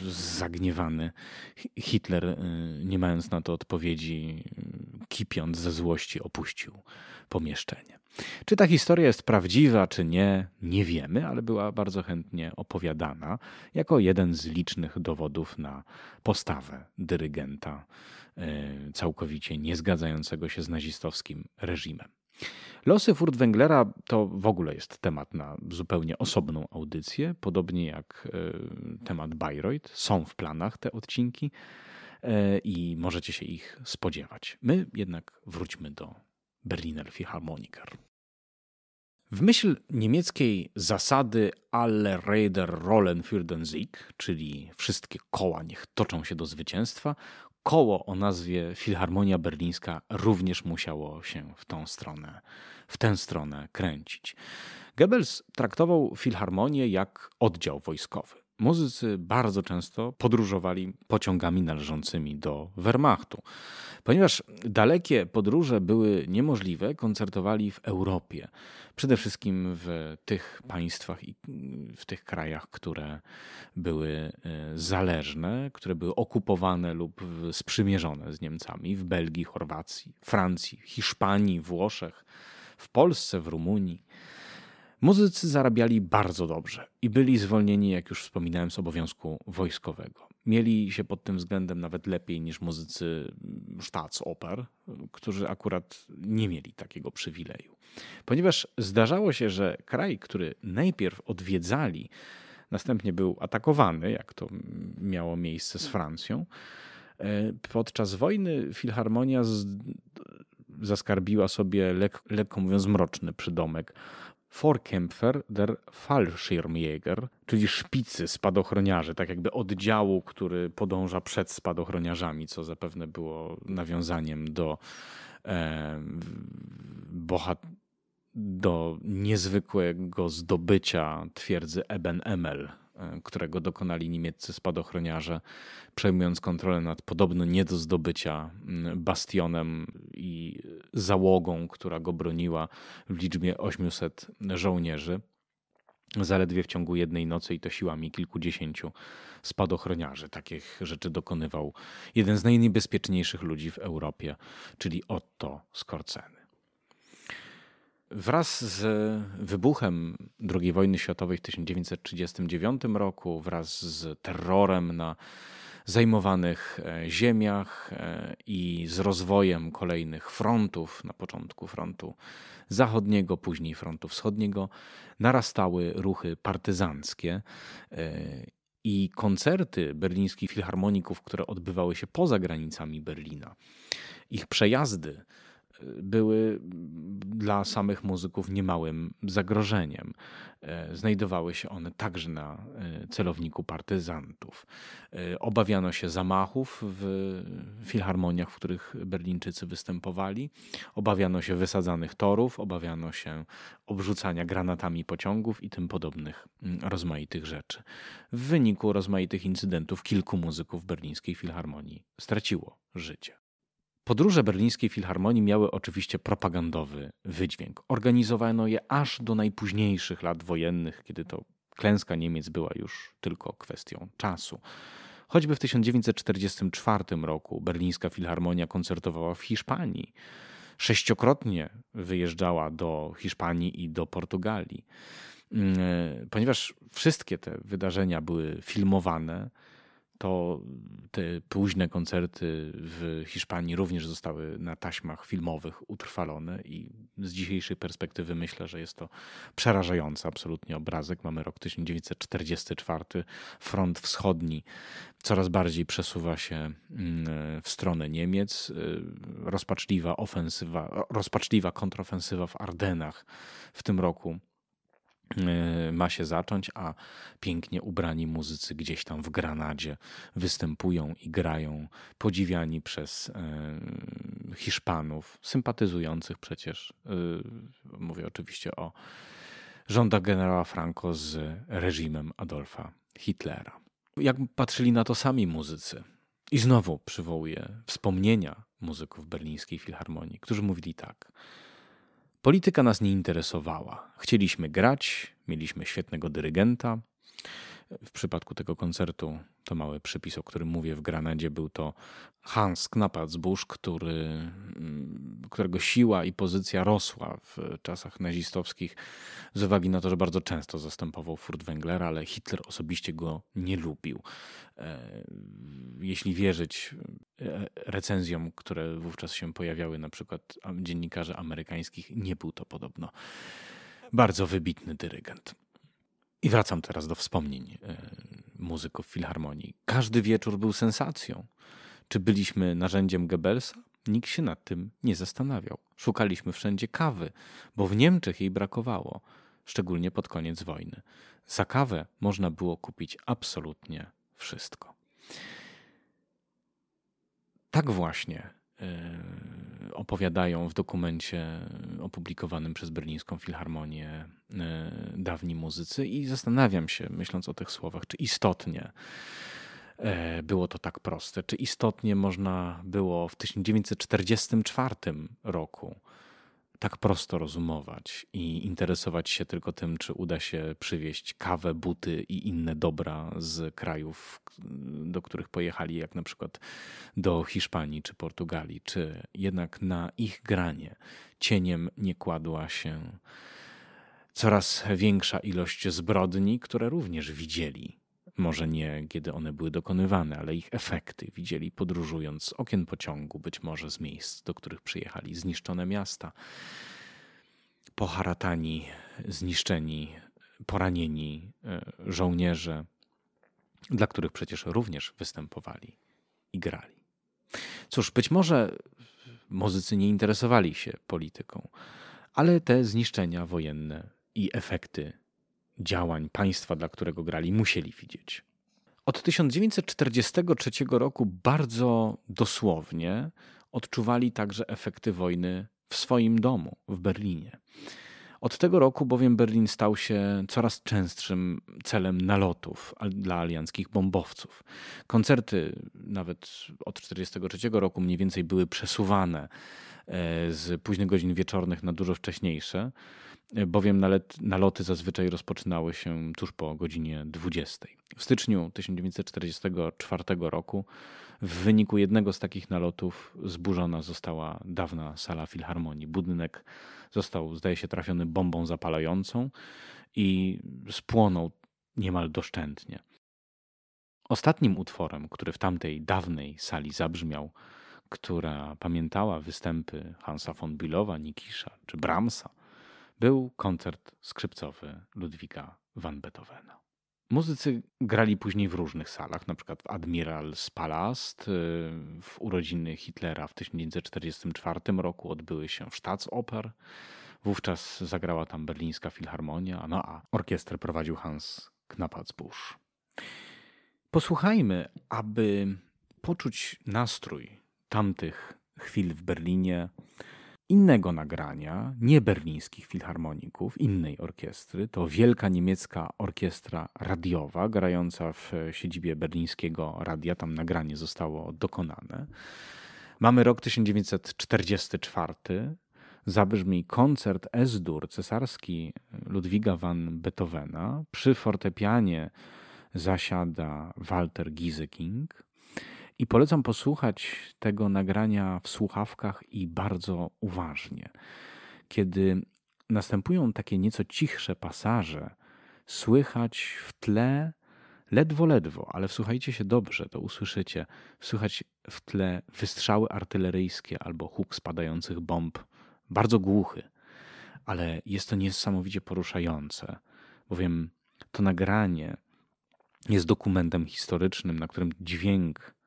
zagniewany, Hitler, y, nie mając na to odpowiedzi, kipiąc ze złości, opuścił pomieszczenie. Czy ta historia jest prawdziwa, czy nie, nie wiemy, ale była bardzo chętnie opowiadana jako jeden z licznych dowodów na postawę dyrygenta y, całkowicie nie zgadzającego się z nazistowskim reżimem. Losy Furtwänglera to w ogóle jest temat na zupełnie osobną audycję, podobnie jak e, temat Bayreuth. Są w planach te odcinki e, i możecie się ich spodziewać. My jednak wróćmy do Berliner Philharmoniker. W myśl niemieckiej zasady Alle Räder rollen für den Sieg, czyli wszystkie koła niech toczą się do zwycięstwa, koło o nazwie Filharmonia Berlińska również musiało się w tą stronę, w tę stronę kręcić. Goebbels traktował filharmonię jak oddział wojskowy. Muzycy bardzo często podróżowali pociągami należącymi do Wehrmachtu. Ponieważ dalekie podróże były niemożliwe, koncertowali w Europie. Przede wszystkim w tych państwach i w tych krajach, które były e, zależne, które były okupowane lub sprzymierzone z Niemcami w Belgii, Chorwacji, Francji, Hiszpanii, Włoszech, w Polsce, w Rumunii. Muzycy zarabiali bardzo dobrze i byli zwolnieni, jak już wspominałem, z obowiązku wojskowego. Mieli się pod tym względem nawet lepiej niż muzycy Staatsoper, którzy akurat nie mieli takiego przywileju. Ponieważ zdarzało się, że kraj, który najpierw odwiedzali, następnie był atakowany, jak to miało miejsce z Francją, e, podczas wojny Filharmonia z, zaskarbiła sobie, lek, lekko mówiąc, mroczny przydomek Vorkämpfer der Fallschirmjäger, czyli szpicy spadochroniarzy, tak jakby oddziału, który podąża przed spadochroniarzami, co zapewne było nawiązaniem do e, bohat do niezwykłego zdobycia twierdzy Eben Emel którego dokonali niemieccy spadochroniarze, przejmując kontrolę nad podobno nie do zdobycia bastionem i załogą, która go broniła w liczbie 800 żołnierzy. Zaledwie w ciągu jednej nocy i to siłami kilkudziesięciu spadochroniarzy. Takich rzeczy dokonywał jeden z najniebezpieczniejszych ludzi w Europie, czyli Otto Skorceny. Wraz z wybuchem II wojny światowej w 1939 roku, wraz z terrorem na zajmowanych e, ziemiach e, i z rozwojem kolejnych frontów, na początku frontu zachodniego, później frontu wschodniego, narastały ruchy partyzanckie e, i koncerty berlińskich filharmoników, które odbywały się poza granicami Berlina. Ich przejazdy były dla samych muzyków niemałym zagrożeniem. E, znajdowały się one także na e, celowniku partyzantów. E, obawiano się zamachów w filharmoniach, w których Berlińczycy występowali. Obawiano się wysadzanych torów, obawiano się obrzucania granatami pociągów i tym podobnych mm, rozmaitych rzeczy. W wyniku rozmaitych incydentów kilku muzyków berlińskiej filharmonii straciło życie. Podróże berlińskiej filharmonii miały oczywiście propagandowy wydźwięk. Organizowano je aż do najpóźniejszych lat wojennych, kiedy to klęska Niemiec była już tylko kwestią czasu. Choćby w 1944 roku berlińska filharmonia koncertowała w Hiszpanii. Sześciokrotnie wyjeżdżała do Hiszpanii i do Portugalii. Mm, e, ponieważ wszystkie te wydarzenia były filmowane, to te późne koncerty w Hiszpanii również zostały na taśmach filmowych utrwalone i z dzisiejszej perspektywy myślę, że jest to przerażający absolutnie obrazek. Mamy rok 1944, front wschodni coraz bardziej przesuwa się mm, w stronę Niemiec, rozpaczliwa ofensywa, rozpaczliwa kontrofensywa w Ardenach w tym roku ma się zacząć, a pięknie ubrani muzycy gdzieś tam w Granadzie występują i grają, podziwiani przez y, Hiszpanów, sympatyzujących przecież, y, mówię oczywiście o rządach generała Franco z reżimem Adolfa Hitlera. Jak patrzyli na to sami muzycy? I znowu przywołuję wspomnienia muzyków berlińskiej filharmonii, którzy mówili tak – Polityka nas nie interesowała. Chcieliśmy grać, mieliśmy świetnego dyrygenta, W przypadku tego koncertu, to mały przypis, o którym mówię w Granadzie, był to Hans Knapacbusz, który, mm, którego siła i pozycja rosła w czasach nazistowskich z uwagi na to, że bardzo często zastępował Furtwänglera, ale Hitler osobiście go nie lubił. E, jeśli wierzyć e, recenzjom, które wówczas się pojawiały, na przykład dziennikarzy amerykańskich, nie był to podobno bardzo wybitny dyrygent. I wracam teraz do wspomnień e, muzyków filharmonii. Każdy wieczór był sensacją. Czy byliśmy narzędziem Goebbelsa? Nikt się nad tym nie zastanawiał. Szukaliśmy wszędzie kawy, bo w Niemczech jej brakowało, szczególnie pod koniec wojny. Za kawę można było kupić absolutnie wszystko. Tak właśnie Y, opowiadają w dokumencie opublikowanym przez Berlińską Filharmonię y, dawni muzycy i zastanawiam się, myśląc o tych słowach, czy istotnie y, było to tak proste, czy istotnie można było w 1944 roku tak prosto rozumować i interesować się tylko tym, czy uda się przywieźć kawę, buty i inne dobra z krajów, do których pojechali, jak na przykład do Hiszpanii czy Portugalii, czy jednak na ich granie cieniem nie kładła się coraz większa ilość zbrodni, które również widzieli może nie kiedy one były dokonywane, ale ich efekty widzieli podróżując z okien pociągu, być może z miejsc, do których przyjechali, zniszczone miasta, poharatani, zniszczeni, poranieni e, żołnierze, dla których przecież również występowali i grali. Cóż, być może muzycy nie interesowali się polityką, ale te zniszczenia wojenne i efekty działań państwa, dla którego grali, musieli widzieć. Od 1943 roku bardzo dosłownie odczuwali także efekty wojny w swoim domu w Berlinie. Od tego roku bowiem Berlin stał się coraz częstszym celem nalotów dla alianckich bombowców. Koncerty nawet od 1943 roku mniej więcej były przesuwane e, z późnych godzin wieczornych na dużo wcześniejsze bowiem naloty zazwyczaj rozpoczynały się tuż po godzinie 20. W styczniu 1944 roku w wyniku jednego z takich nalotów zburzona została dawna sala filharmonii. Budynek został, zdaje się, trafiony bombą zapalającą i spłonął niemal doszczętnie. Ostatnim utworem, który w tamtej dawnej sali zabrzmiał, która pamiętała występy Hansa von Bülowa, Nikisza czy Brahmsa, był koncert skrzypcowy Ludwika van Beethovena. Muzycy grali później w różnych salach, na przykład w Admiral's Palast. Y, w urodziny Hitlera w 1944 roku odbyły się w Staatsoper. Wówczas zagrała tam berlińska filharmonia, no a orkiestrę prowadził Hans Knapacbusch. Posłuchajmy, aby poczuć nastrój tamtych chwil w Berlinie, innego nagrania, nie berlińskich filharmoników, innej orkiestry. To wielka niemiecka orkiestra radiowa, grająca w siedzibie berlińskiego radia. Tam nagranie zostało dokonane. Mamy rok 1944. Zabrzmi koncert S-dur cesarski Ludwiga van Beethovena. Przy fortepianie zasiada Walter Gieseking. I polecam posłuchać tego nagrania w słuchawkach i bardzo uważnie. Kiedy następują takie nieco cichsze pasaże, słychać w tle ledwo, ledwo, ale wsłuchajcie się dobrze, to usłyszycie. Słychać w tle wystrzały artyleryjskie albo huk spadających bomb, bardzo głuchy, ale jest to niesamowicie poruszające, bowiem to nagranie jest dokumentem historycznym, na którym dźwięk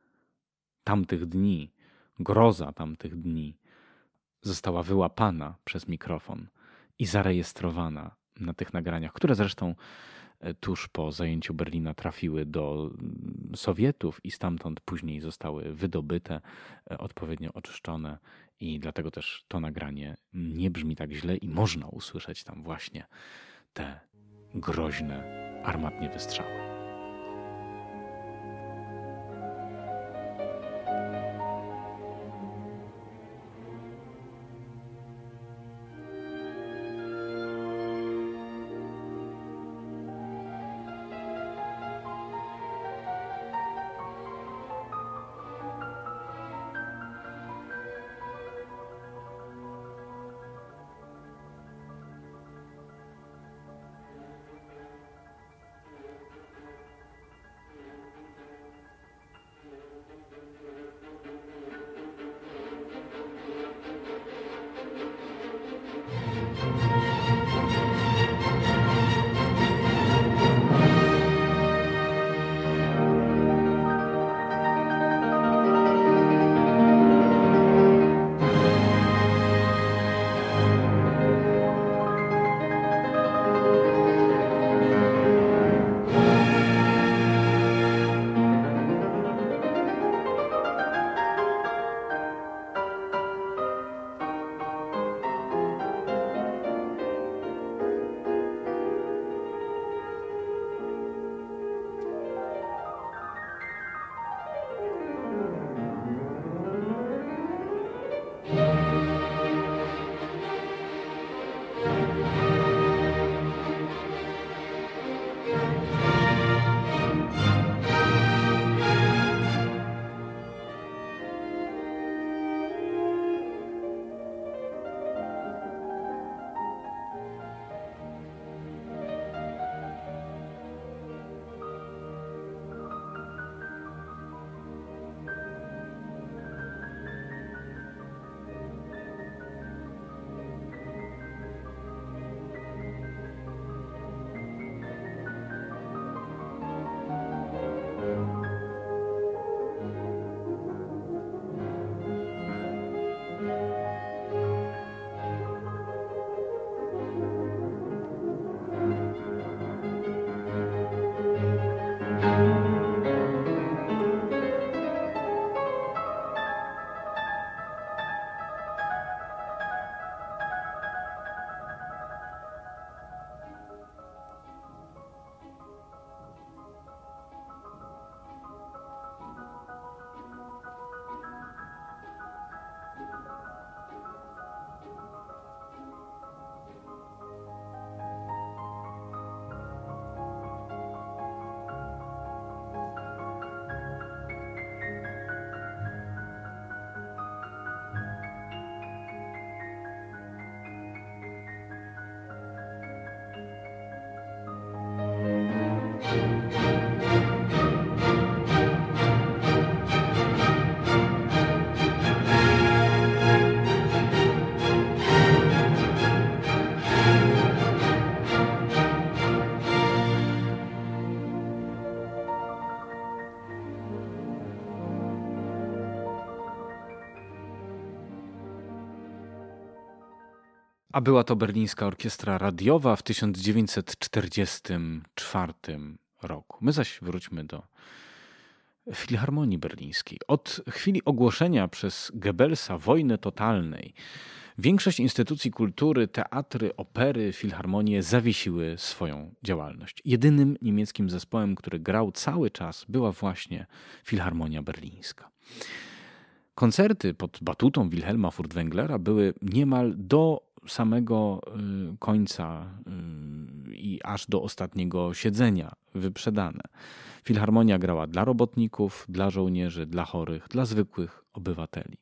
tamtych dni, groza tamtych dni została wyłapana przez mikrofon i zarejestrowana na tych nagraniach, które zresztą e, tuż po zajęciu Berlina trafiły do mm, Sowietów i stamtąd później zostały wydobyte, e, odpowiednio oczyszczone i dlatego też to nagranie nie brzmi tak źle i można usłyszeć tam właśnie te groźne armatnie wystrzały. A była to berlińska orkiestra radiowa w 1944 roku. My zaś wróćmy do Filharmonii Berlińskiej. Od chwili ogłoszenia przez Goebbelsa wojny totalnej Większość instytucji kultury, teatry, opery, filharmonie zawiesiły swoją działalność. Jedynym niemieckim zespołem, który grał cały czas, była właśnie Filharmonia Berlińska. Koncerty pod batutą Wilhelma Furtwänglera były niemal do samego y, końca y, i aż do ostatniego siedzenia wyprzedane. Filharmonia grała dla robotników, dla żołnierzy, dla chorych, dla zwykłych obywateli.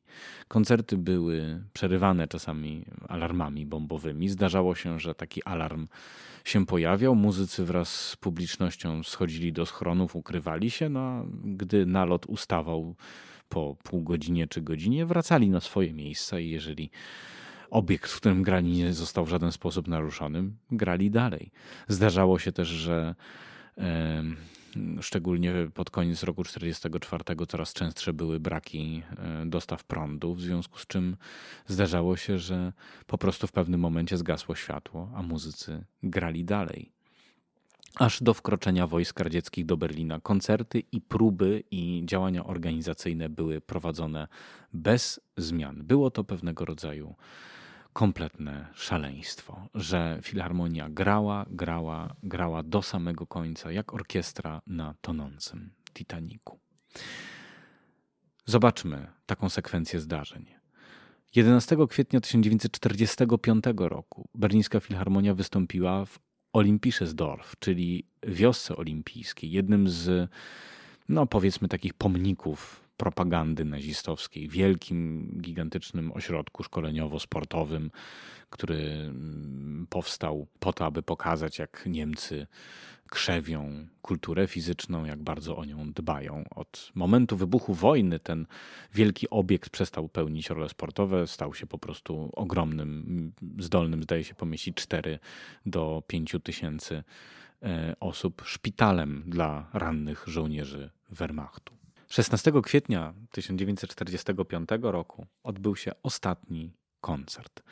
Koncerty były przerywane czasami alarmami bombowymi. Zdarzało się, że taki alarm się pojawiał. Muzycy wraz z publicznością schodzili do schronów, ukrywali się, no a gdy nalot ustawał po pół godzinie czy godzinie, wracali na swoje miejsca i jeżeli obiekt, w którym grali, nie został w żaden sposób naruszony, grali dalej. Zdarzało się też, że szczególnie pod koniec roku 1944 coraz częstsze były braki e, dostaw prądu, w związku z czym zdarzało się, że po prostu w pewnym momencie zgasło światło, a muzycy grali dalej. Aż do wkroczenia wojsk radzieckich do Berlina koncerty i próby i działania organizacyjne były prowadzone bez zmian. Było to pewnego rodzaju kompletne szaleństwo, że filharmonia grała, grała, grała do samego końca, jak orkiestra na tonącym Titaniku. Zobaczmy taką sekwencję zdarzeń. 11 kwietnia 1945 roku berlińska filharmonia wystąpiła w Olimpischesdorf, czyli wiosce olimpijskiej, jednym z, no powiedzmy, takich pomników propagandy nazistowskiej, wielkim, gigantycznym ośrodku szkoleniowo-sportowym, który mm, powstał po to, aby pokazać, jak Niemcy krzewią kulturę fizyczną, jak bardzo o nią dbają. Od momentu wybuchu wojny ten wielki obiekt przestał pełnić role sportowe, stał się po prostu ogromnym, zdolnym, zdaje się, pomieścić 4 do 5 tysięcy e, osób, szpitalem dla rannych żołnierzy Wehrmachtu. 16 kwietnia 1945 roku odbył się ostatni koncert.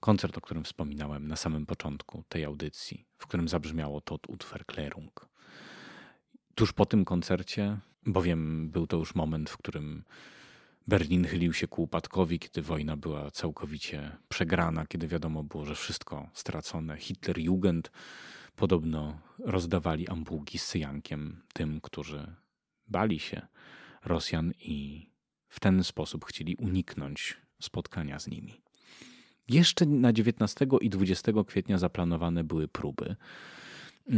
Koncert, o którym wspominałem na samym początku tej audycji, w którym zabrzmiało to Utverklärung. Tuż po tym koncercie, bowiem był to już moment, w którym Berlin chylił się ku upadkowi, kiedy wojna była całkowicie przegrana, kiedy wiadomo było, że wszystko stracone. Hitler-Jugend podobno rozdawali ambułki z cyjankiem tym, którzy bali się Rosjan i w ten sposób chcieli uniknąć spotkania z nimi. Jeszcze na 19 i 20 kwietnia zaplanowane były próby,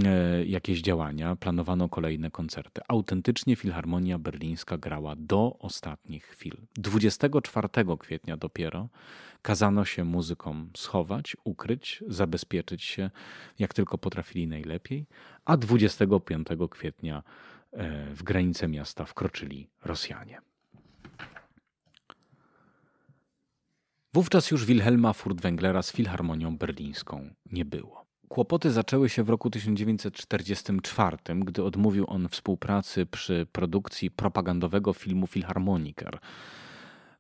e, jakieś działania, planowano kolejne koncerty. Autentycznie Filharmonia Berlińska grała do ostatnich chwil. 24 kwietnia dopiero kazano się muzykom schować, ukryć, zabezpieczyć się jak tylko potrafili najlepiej, a 25 kwietnia w granice miasta wkroczyli Rosjanie. Wówczas już Wilhelma Furtwänglera z Filharmonią Berlińską nie było. Kłopoty zaczęły się w roku 1944, gdy odmówił on współpracy przy produkcji propagandowego filmu Filharmoniker,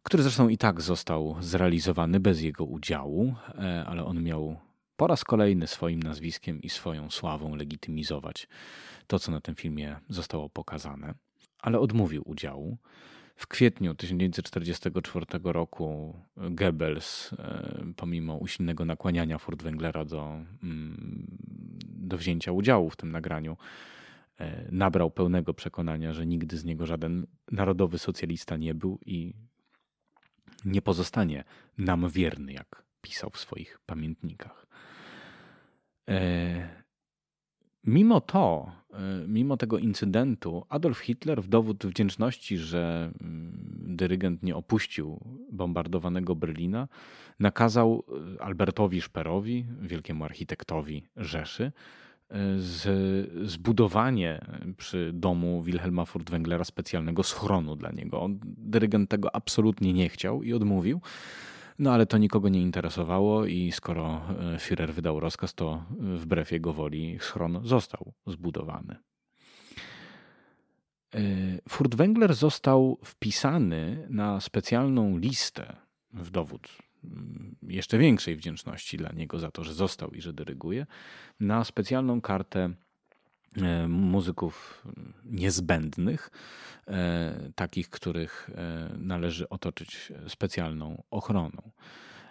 który zresztą i tak został zrealizowany bez jego udziału, e, ale on miał po raz kolejny swoim nazwiskiem i swoją sławą legitymizować to, co na tym filmie zostało pokazane, ale odmówił udziału. W kwietniu 1944 roku Goebbels, e, pomimo usilnego nakłaniania Furtwänglera do, mm, do wzięcia udziału w tym nagraniu, e, nabrał pełnego przekonania, że nigdy z niego żaden narodowy socjalista nie był i nie pozostanie nam wierny, jak pisał w swoich pamiętnikach. E, Mimo to, y, mimo tego incydentu, Adolf Hitler w dowód wdzięczności, że mm, dyrygent nie opuścił bombardowanego Berlina, nakazał y, Albertowi Szperowi, wielkiemu architektowi Rzeszy, zbudowanie przy domu Wilhelma Furtwänglera specjalnego schronu dla niego. Dyrygent tego absolutnie nie chciał i odmówił. No ale to nikogo nie interesowało i skoro e, Führer wydał rozkaz, to e, wbrew jego woli schron został zbudowany. E, Furtwängler został wpisany na specjalną listę w dowód mm, jeszcze większej wdzięczności dla niego za to, że został i że dyryguje, na specjalną kartę muzyków niezbędnych, e, takich, których e, należy otoczyć specjalną ochroną.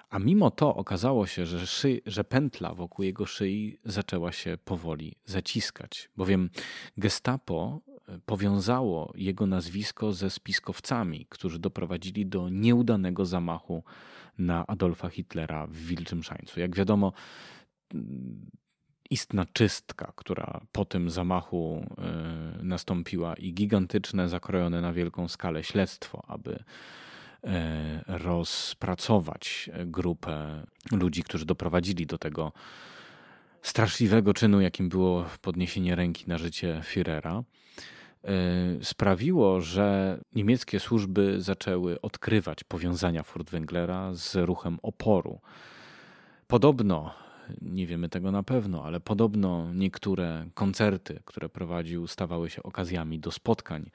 A mimo to okazało się, że, szy, że pętla wokół jego szyi zaczęła się powoli zaciskać, bowiem Gestapo e, powiązało jego nazwisko ze spiskowcami, którzy doprowadzili do nieudanego zamachu na Adolfa Hitlera w Wilczym Szańcu. Jak wiadomo, istna czystka, która po tym zamachu e, nastąpiła i gigantyczne, zakrojone na wielką skalę śledztwo, aby E, rozpracować grupę ludzi, którzy doprowadzili do tego straszliwego czynu, jakim było podniesienie ręki na życie Führera, e, sprawiło, że niemieckie służby zaczęły odkrywać powiązania Furtwänglera z ruchem oporu. Podobno, nie wiemy tego na pewno, ale podobno niektóre koncerty, które prowadził, stawały się okazjami do spotkań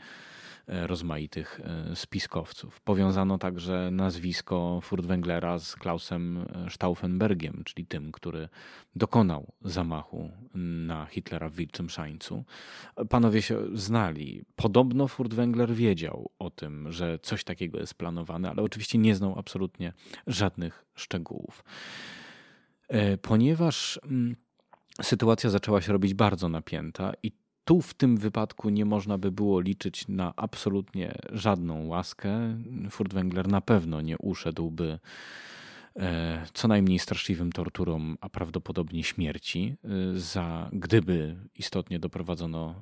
E, rozmaitych e, spiskowców. Powiązano także nazwisko Furtwänglera z Klausem e, Stauffenbergiem, czyli tym, który dokonał zamachu na Hitlera w Wilczym Szańcu. Panowie się znali. Podobno Furtwängler wiedział o tym, że coś takiego jest planowane, ale oczywiście nie znał absolutnie żadnych szczegółów. Ponieważ mm, sytuacja zaczęła się robić bardzo napięta i tu w tym wypadku nie można by było liczyć na absolutnie żadną łaskę. Furtwängler na pewno nie uszedłby e, co najmniej straszliwym torturom, a prawdopodobnie śmierci, e, za, gdyby istotnie doprowadzono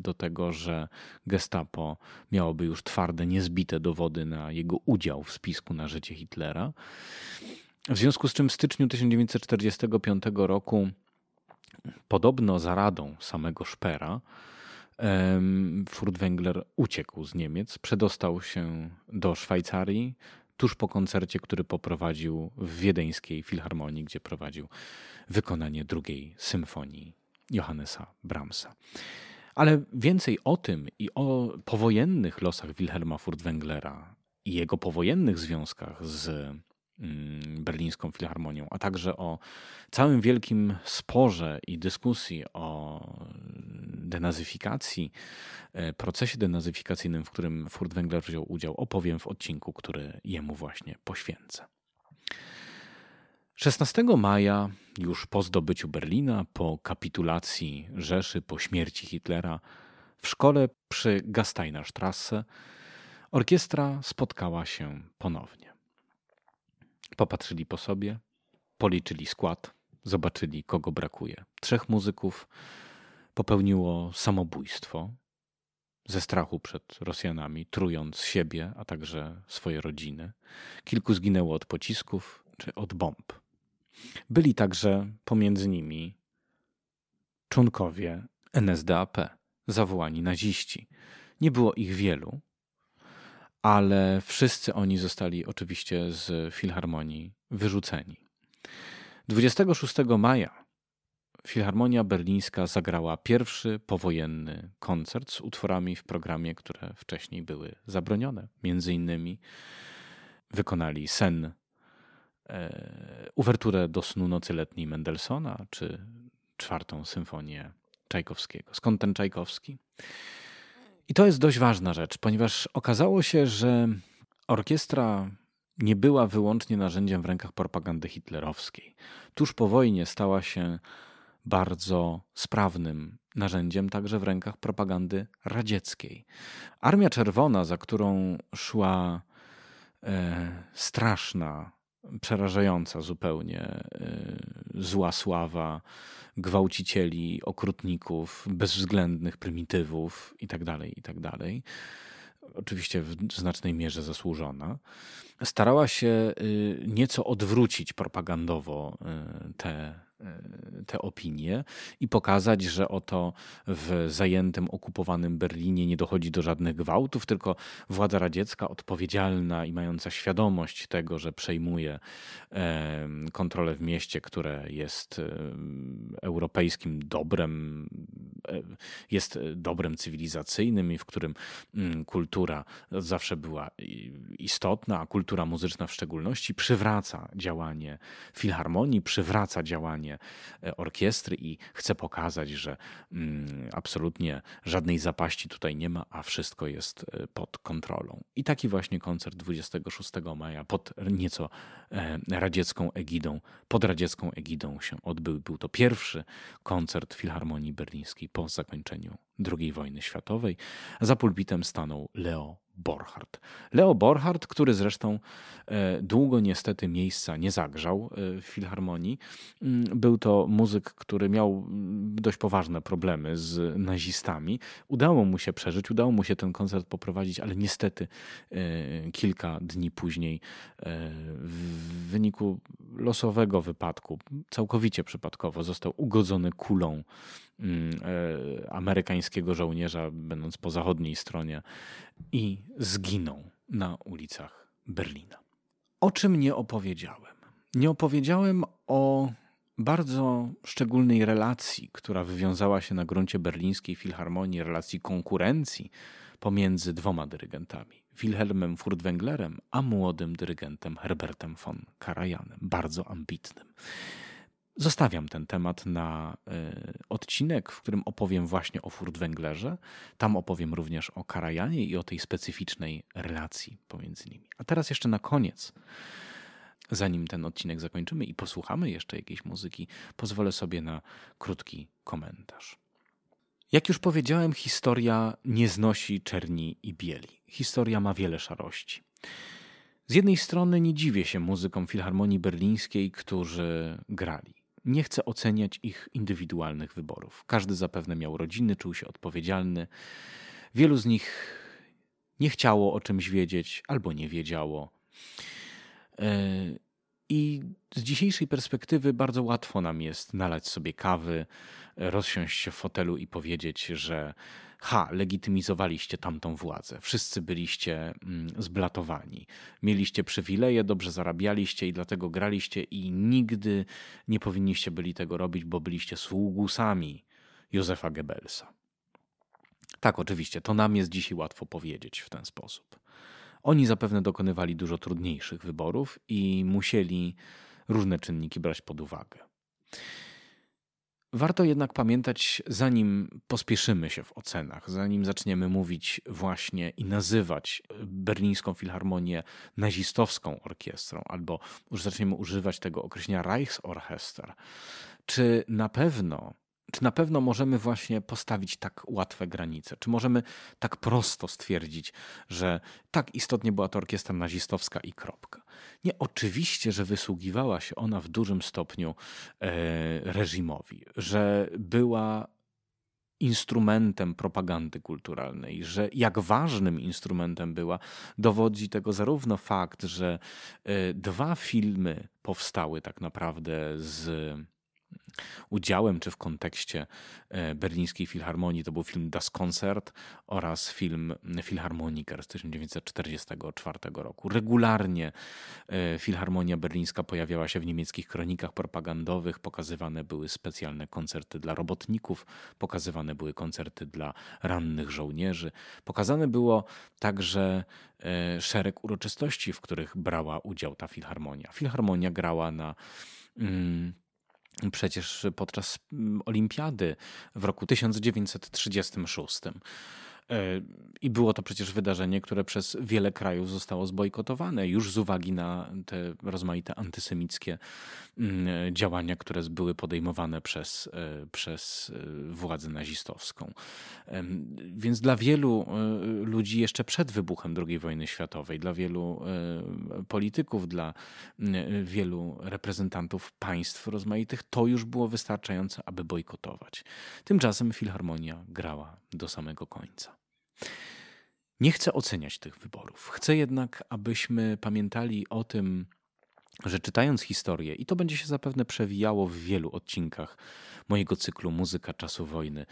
do tego, że Gestapo miałoby już twarde, niezbite dowody na jego udział w spisku na życie Hitlera. W związku z czym w styczniu 1945 roku Podobno za radą samego Szpera Furtwängler uciekł z Niemiec, przedostał się do Szwajcarii tuż po koncercie, który poprowadził w wiedeńskiej filharmonii, gdzie prowadził wykonanie drugiej symfonii Johannesa Brahmsa. Ale więcej o tym i o powojennych losach Wilhelma Furtwänglera i jego powojennych związkach z berlińską filharmonią, a także o całym wielkim sporze i dyskusji o denazyfikacji, e, procesie denazyfikacyjnym, w którym Furtwängler wziął udział, opowiem w odcinku, który jemu właśnie poświęcę. 16 maja, już po zdobyciu Berlina, po kapitulacji Rzeszy, po śmierci Hitlera, w szkole przy Gasteinerstrasse orkiestra spotkała się ponownie. Popatrzyli po sobie, policzyli skład, zobaczyli, kogo brakuje. Trzech muzyków popełniło samobójstwo ze strachu przed Rosjanami, trując siebie, a także swoje rodziny. Kilku zginęło od pocisków czy od bomb. Byli także pomiędzy nimi członkowie NSDAP, zawołani naziści. Nie było ich wielu, ale wszyscy oni zostali oczywiście z filharmonii wyrzuceni. 26 maja Filharmonia Berlińska zagrała pierwszy powojenny koncert z utworami w programie, które wcześniej były zabronione. Między innymi wykonali sen, e, uwerturę do snu nocy letniej Mendelssohna, czy czwartą symfonię Czajkowskiego. Skąd ten Czajkowski? I to jest dość ważna rzecz, ponieważ okazało się, że orkiestra nie była wyłącznie narzędziem w rękach propagandy hitlerowskiej. Tuż po wojnie stała się bardzo sprawnym narzędziem także w rękach propagandy radzieckiej. Armia Czerwona, za którą szła e, straszna, przerażająca zupełnie e, zła sława gwałcicieli, okrutników, bezwzględnych prymitywów tak. Tak Oczywiście w znacznej mierze zasłużona. Starała się y, nieco odwrócić propagandowo y, te te opinie i pokazać, że oto w zajętym, okupowanym Berlinie nie dochodzi do żadnych gwałtów, tylko władza radziecka odpowiedzialna i mająca świadomość tego, że przejmuje kontrolę w mieście, które jest europejskim dobrem, e, jest dobrem cywilizacyjnym i w którym mm, kultura zawsze była istotna, a kultura muzyczna w szczególności, przywraca działanie filharmonii, przywraca działanie e, orkiestry i chce pokazać, że mm, absolutnie żadnej zapaści tutaj nie ma, a wszystko jest e, pod kontrolą. I taki właśnie koncert 26 maja pod nieco radziecką egidą, pod radziecką egidą się odbył. Był to pierwszy koncert Filharmonii Berlińskiej po zakończeniu II wojny światowej. Za pulpitem stanął Leo Borchardt. Leo Borchardt, który zresztą e, długo niestety miejsca nie zagrzał e, w filharmonii, mm, był to muzyk, który miał mm, dość poważne problemy z nazistami. Udało mu się przeżyć, udało mu się ten koncert poprowadzić, ale niestety e, kilka dni później w wyniku losowego wypadku, całkowicie przypadkowo, został ugodzony kulą amerykańskiego żołnierza, będąc po zachodniej stronie i zginął na ulicach Berlina. O czym nie opowiedziałem? Nie opowiedziałem o bardzo szczególnej relacji, która wywiązała się na gruncie berlińskiej filharmonii, relacji konkurencji pomiędzy dwoma dyrygentami. Wilhelmem Furtwänglerem, a młodym dyrygentem Herbertem von Karajanem, bardzo ambitnym. Zostawiam ten temat na y, odcinek, w którym opowiem właśnie o Furtwänglerze. Tam opowiem również o Karajanie i o tej specyficznej relacji pomiędzy nimi. A teraz jeszcze na koniec, zanim ten odcinek zakończymy i posłuchamy jeszcze jakiejś muzyki, pozwolę sobie na krótki komentarz. Jak już powiedziałem, historia nie znosi czerni i bieli. Historia ma wiele szarości. Z jednej strony nie dziwię się muzykom Filharmonii Berlińskiej, którzy grali. Nie chcę oceniać ich indywidualnych wyborów. Każdy zapewne miał rodziny, czuł się odpowiedzialny. Wielu z nich nie chciało o czymś wiedzieć albo nie wiedziało. I z dzisiejszej perspektywy bardzo łatwo nam jest nalać sobie kawy, rozsiąść się w fotelu i powiedzieć, że ha, legitymizowaliście tamtą władzę, wszyscy byliście mm, zblatowani, mieliście przywileje, dobrze zarabialiście i dlatego graliście i nigdy nie powinniście byli tego robić, bo byliście sługusami Józefa Goebbelsa. Tak, oczywiście, to nam jest dzisiaj łatwo powiedzieć w ten sposób. Oni zapewne dokonywali dużo trudniejszych wyborów i musieli różne czynniki brać pod uwagę. Warto jednak pamiętać, zanim pospieszymy się w ocenach, zanim zaczniemy mówić właśnie i nazywać berlińską filharmonię nazistowską orkiestrą, albo już zaczniemy używać tego określenia Reichsorchester, czy na pewno czy na pewno możemy właśnie postawić tak łatwe granice? Czy możemy tak prosto stwierdzić, że tak istotnie była to orkiestra nazistowska i kropka? Nie, oczywiście, że wysługiwała się ona w dużym stopniu e, reżimowi, że była instrumentem propagandy kulturalnej, że jak ważnym instrumentem była, dowodzi tego zarówno fakt, że e, dwa filmy powstały tak naprawdę z udziałem czy w kontekście e, berlińskiej filharmonii. To był film Das Konzert oraz film Filharmoniker z 1944 roku. Regularnie e, Filharmonia Berlińska pojawiała się w niemieckich kronikach propagandowych, pokazywane były specjalne koncerty dla robotników, pokazywane były koncerty dla rannych żołnierzy, pokazane było także e, szereg uroczystości, w których brała udział ta filharmonia. Filharmonia grała na mm, przecież podczas mm, Olimpiady w roku 1936. E, I było to przecież wydarzenie, które przez wiele krajów zostało zbojkotowane już z uwagi na te rozmaite antysemickie mm, działania, które były podejmowane przez, e, przez e, władzę nazistowską. Więc dla wielu ludzi jeszcze przed wybuchem II wojny światowej, dla wielu polityków, dla wielu reprezentantów państw rozmaitych, to już było wystarczające, aby bojkotować. Tymczasem Filharmonia grała do samego końca. Nie chcę oceniać tych wyborów. Chcę jednak, abyśmy pamiętali o tym, że czytając historię, i to będzie się zapewne przewijało w wielu odcinkach mojego cyklu Muzyka czasu wojny,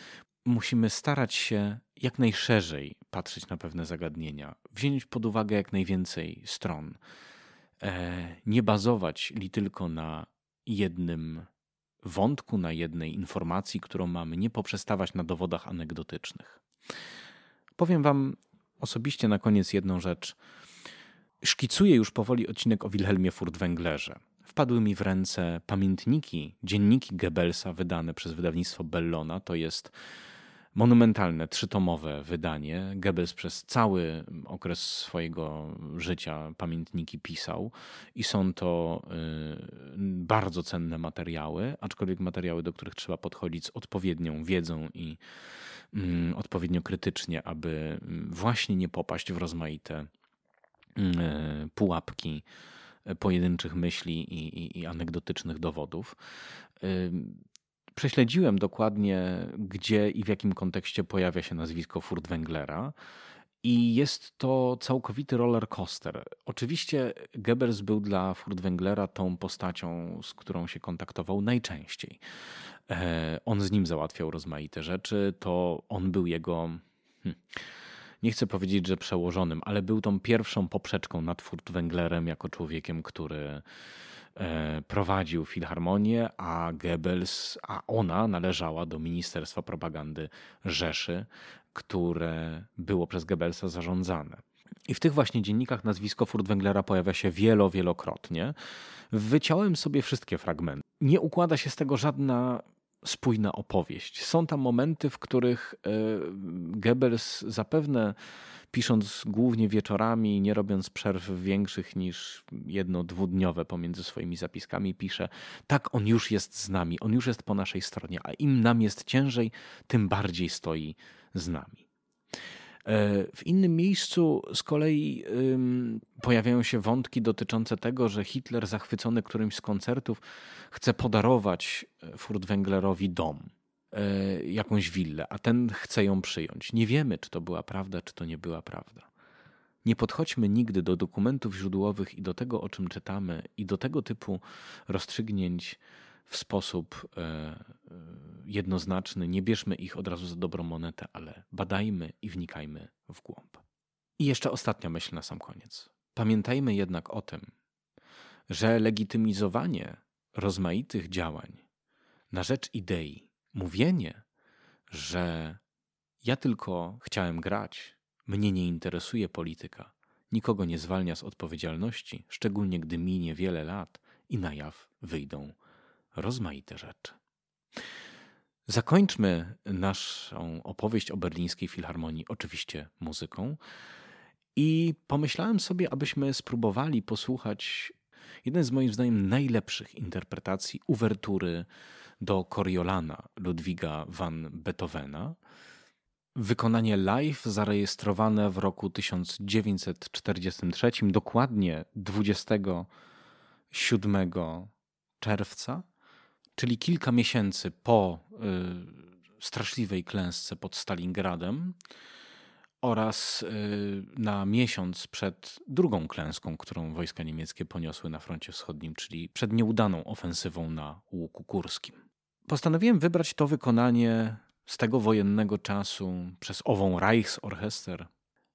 musimy starać się jak najszerzej patrzeć na pewne zagadnienia, wziąć pod uwagę jak najwięcej stron, e, nie bazować li tylko na jednym wątku, na jednej informacji, którą mamy, nie poprzestawać na dowodach anegdotycznych. Powiem Wam osobiście na koniec jedną rzecz. szkicuję już powoli odcinek o Wilhelmie Furtwänglerze. Wpadły mi w ręce pamiętniki, dzienniki Goebbelsa wydane przez wydawnictwo Bellona. To jest monumentalne, trzytomowe wydanie. Goebbels przez cały okres swojego życia pamiętniki pisał i są to y, bardzo cenne materiały, aczkolwiek materiały, do których trzeba podchodzić z odpowiednią wiedzą i mm, odpowiednio krytycznie, aby mm, właśnie nie popaść w rozmaite e, pułapki pojedynczych myśli i, i, i anegdotycznych dowodów. Prześledziłem dokładnie, gdzie i w jakim kontekście pojawia się nazwisko Furtwänglera. I jest to całkowity roller coaster. Oczywiście Goebbels był dla Furtwänglera tą postacią, z którą się kontaktował najczęściej. E, on z nim załatwiał rozmaite rzeczy, to on był jego. Hmm, nie chcę powiedzieć, że przełożonym, ale był tą pierwszą poprzeczką nad Furtwänglerem jako człowiekiem, który prowadził Filharmonię, a Goebbels, a ona należała do Ministerstwa Propagandy Rzeszy, które było przez Goebbelsa zarządzane. I w tych właśnie dziennikach nazwisko Furtwänglera pojawia się wielo, wielokrotnie. Wyciąłem sobie wszystkie fragmenty. Nie układa się z tego żadna spójna opowieść. Są tam momenty, w których e, Goebbels zapewne pisząc głównie wieczorami, nie robiąc przerw większych niż jedno-dwudniowe pomiędzy swoimi zapiskami, pisze: Tak, on już jest z nami, on już jest po naszej stronie, a im nam jest ciężej, tym bardziej stoi z nami. E, w innym miejscu z kolei pojawiają się wątki dotyczące tego, że Hitler, zachwycony którymś z koncertów, chce podarować e, Furtwänglerowi dom. E, jakąś willę, a ten chce ją przyjąć. Nie wiemy, czy to była prawda, czy to nie była prawda. Nie podchodźmy nigdy do dokumentów źródłowych i do tego, o czym czytamy, i do tego typu rozstrzygnięć w sposób e, e, jednoznaczny. Nie bierzmy ich od razu za dobrą monetę, ale badajmy i wnikajmy w głąb. I jeszcze ostatnia myśl na sam koniec. Pamiętajmy jednak o tym, że legitymizowanie rozmaitych działań na rzecz idei mówienie, że ja tylko chciałem grać, mnie nie interesuje polityka, nikogo nie zwalnia z odpowiedzialności, szczególnie gdy minie wiele lat i na jaw wyjdą rozmaite rzeczy. Zakończmy naszą opowieść o berlińskiej filharmonii oczywiście muzyką. I pomyślałem sobie, abyśmy spróbowali posłuchać jeden z moim zdaniem najlepszych interpretacji uwertury do Coriolana Ludwiga van Beethovena. Wykonanie live zarejestrowane w roku 1943, dokładnie 27 czerwca, czyli kilka miesięcy po y, straszliwej klęsce pod Stalingradem oraz y, na miesiąc przed drugą klęską, którą wojska niemieckie poniosły na froncie wschodnim, czyli przed nieudaną ofensywą na Łuku Kurskim. Postanowiłem wybrać to wykonanie z tego wojennego czasu przez ową Reichsorchester.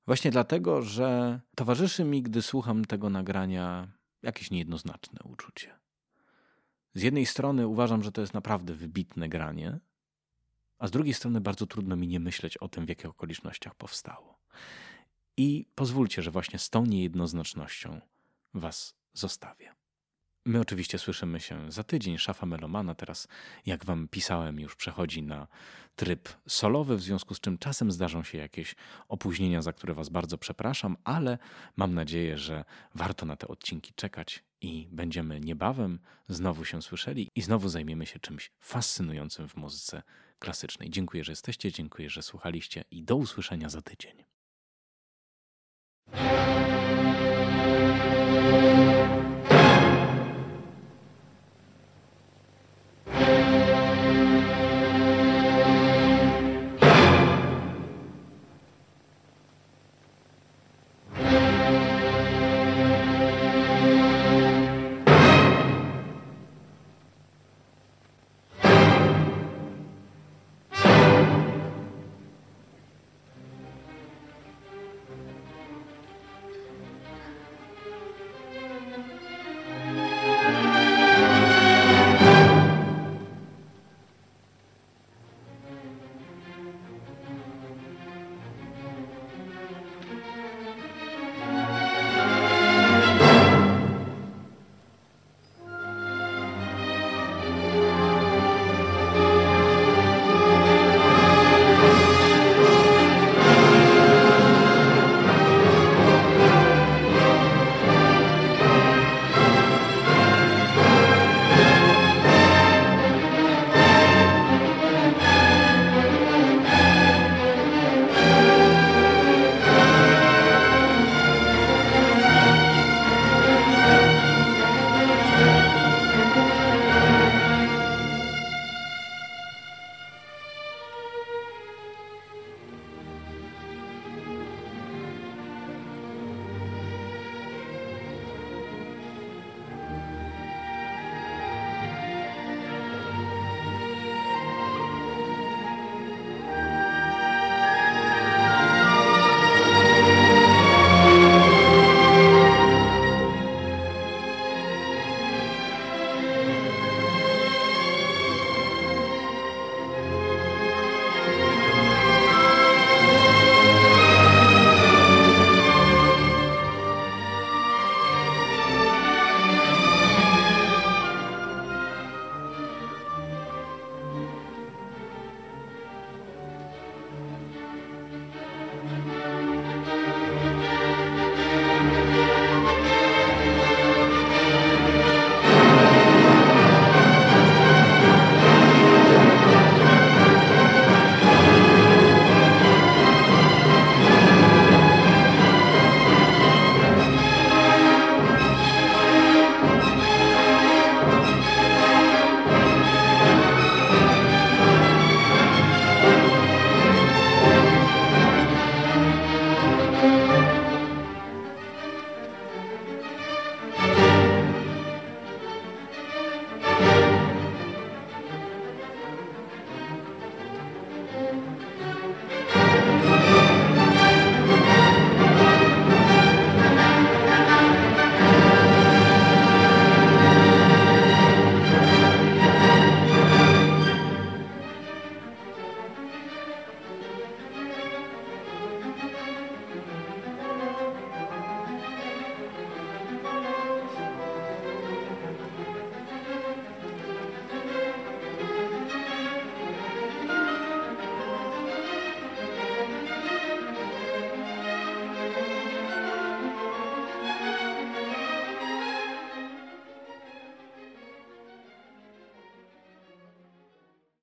Właśnie dlatego, że towarzyszy mi, gdy słucham tego nagrania, jakieś niejednoznaczne uczucie. Z jednej strony uważam, że to jest naprawdę wybitne granie, a z drugiej strony bardzo trudno mi nie myśleć o tym, w jakich okolicznościach powstało. I pozwólcie, że właśnie z tą niejednoznacznością Was zostawię. My oczywiście słyszymy się za tydzień. Szafa Melomana teraz, jak wam pisałem, już przechodzi na tryb solowy, w związku z czym czasem zdarzą się jakieś opóźnienia, za które was bardzo przepraszam, ale mam nadzieję, że warto na te odcinki czekać i będziemy niebawem znowu się słyszeli i znowu zajmiemy się czymś fascynującym w muzyce klasycznej. Dziękuję, że jesteście, dziękuję, że słuchaliście i do usłyszenia za tydzień.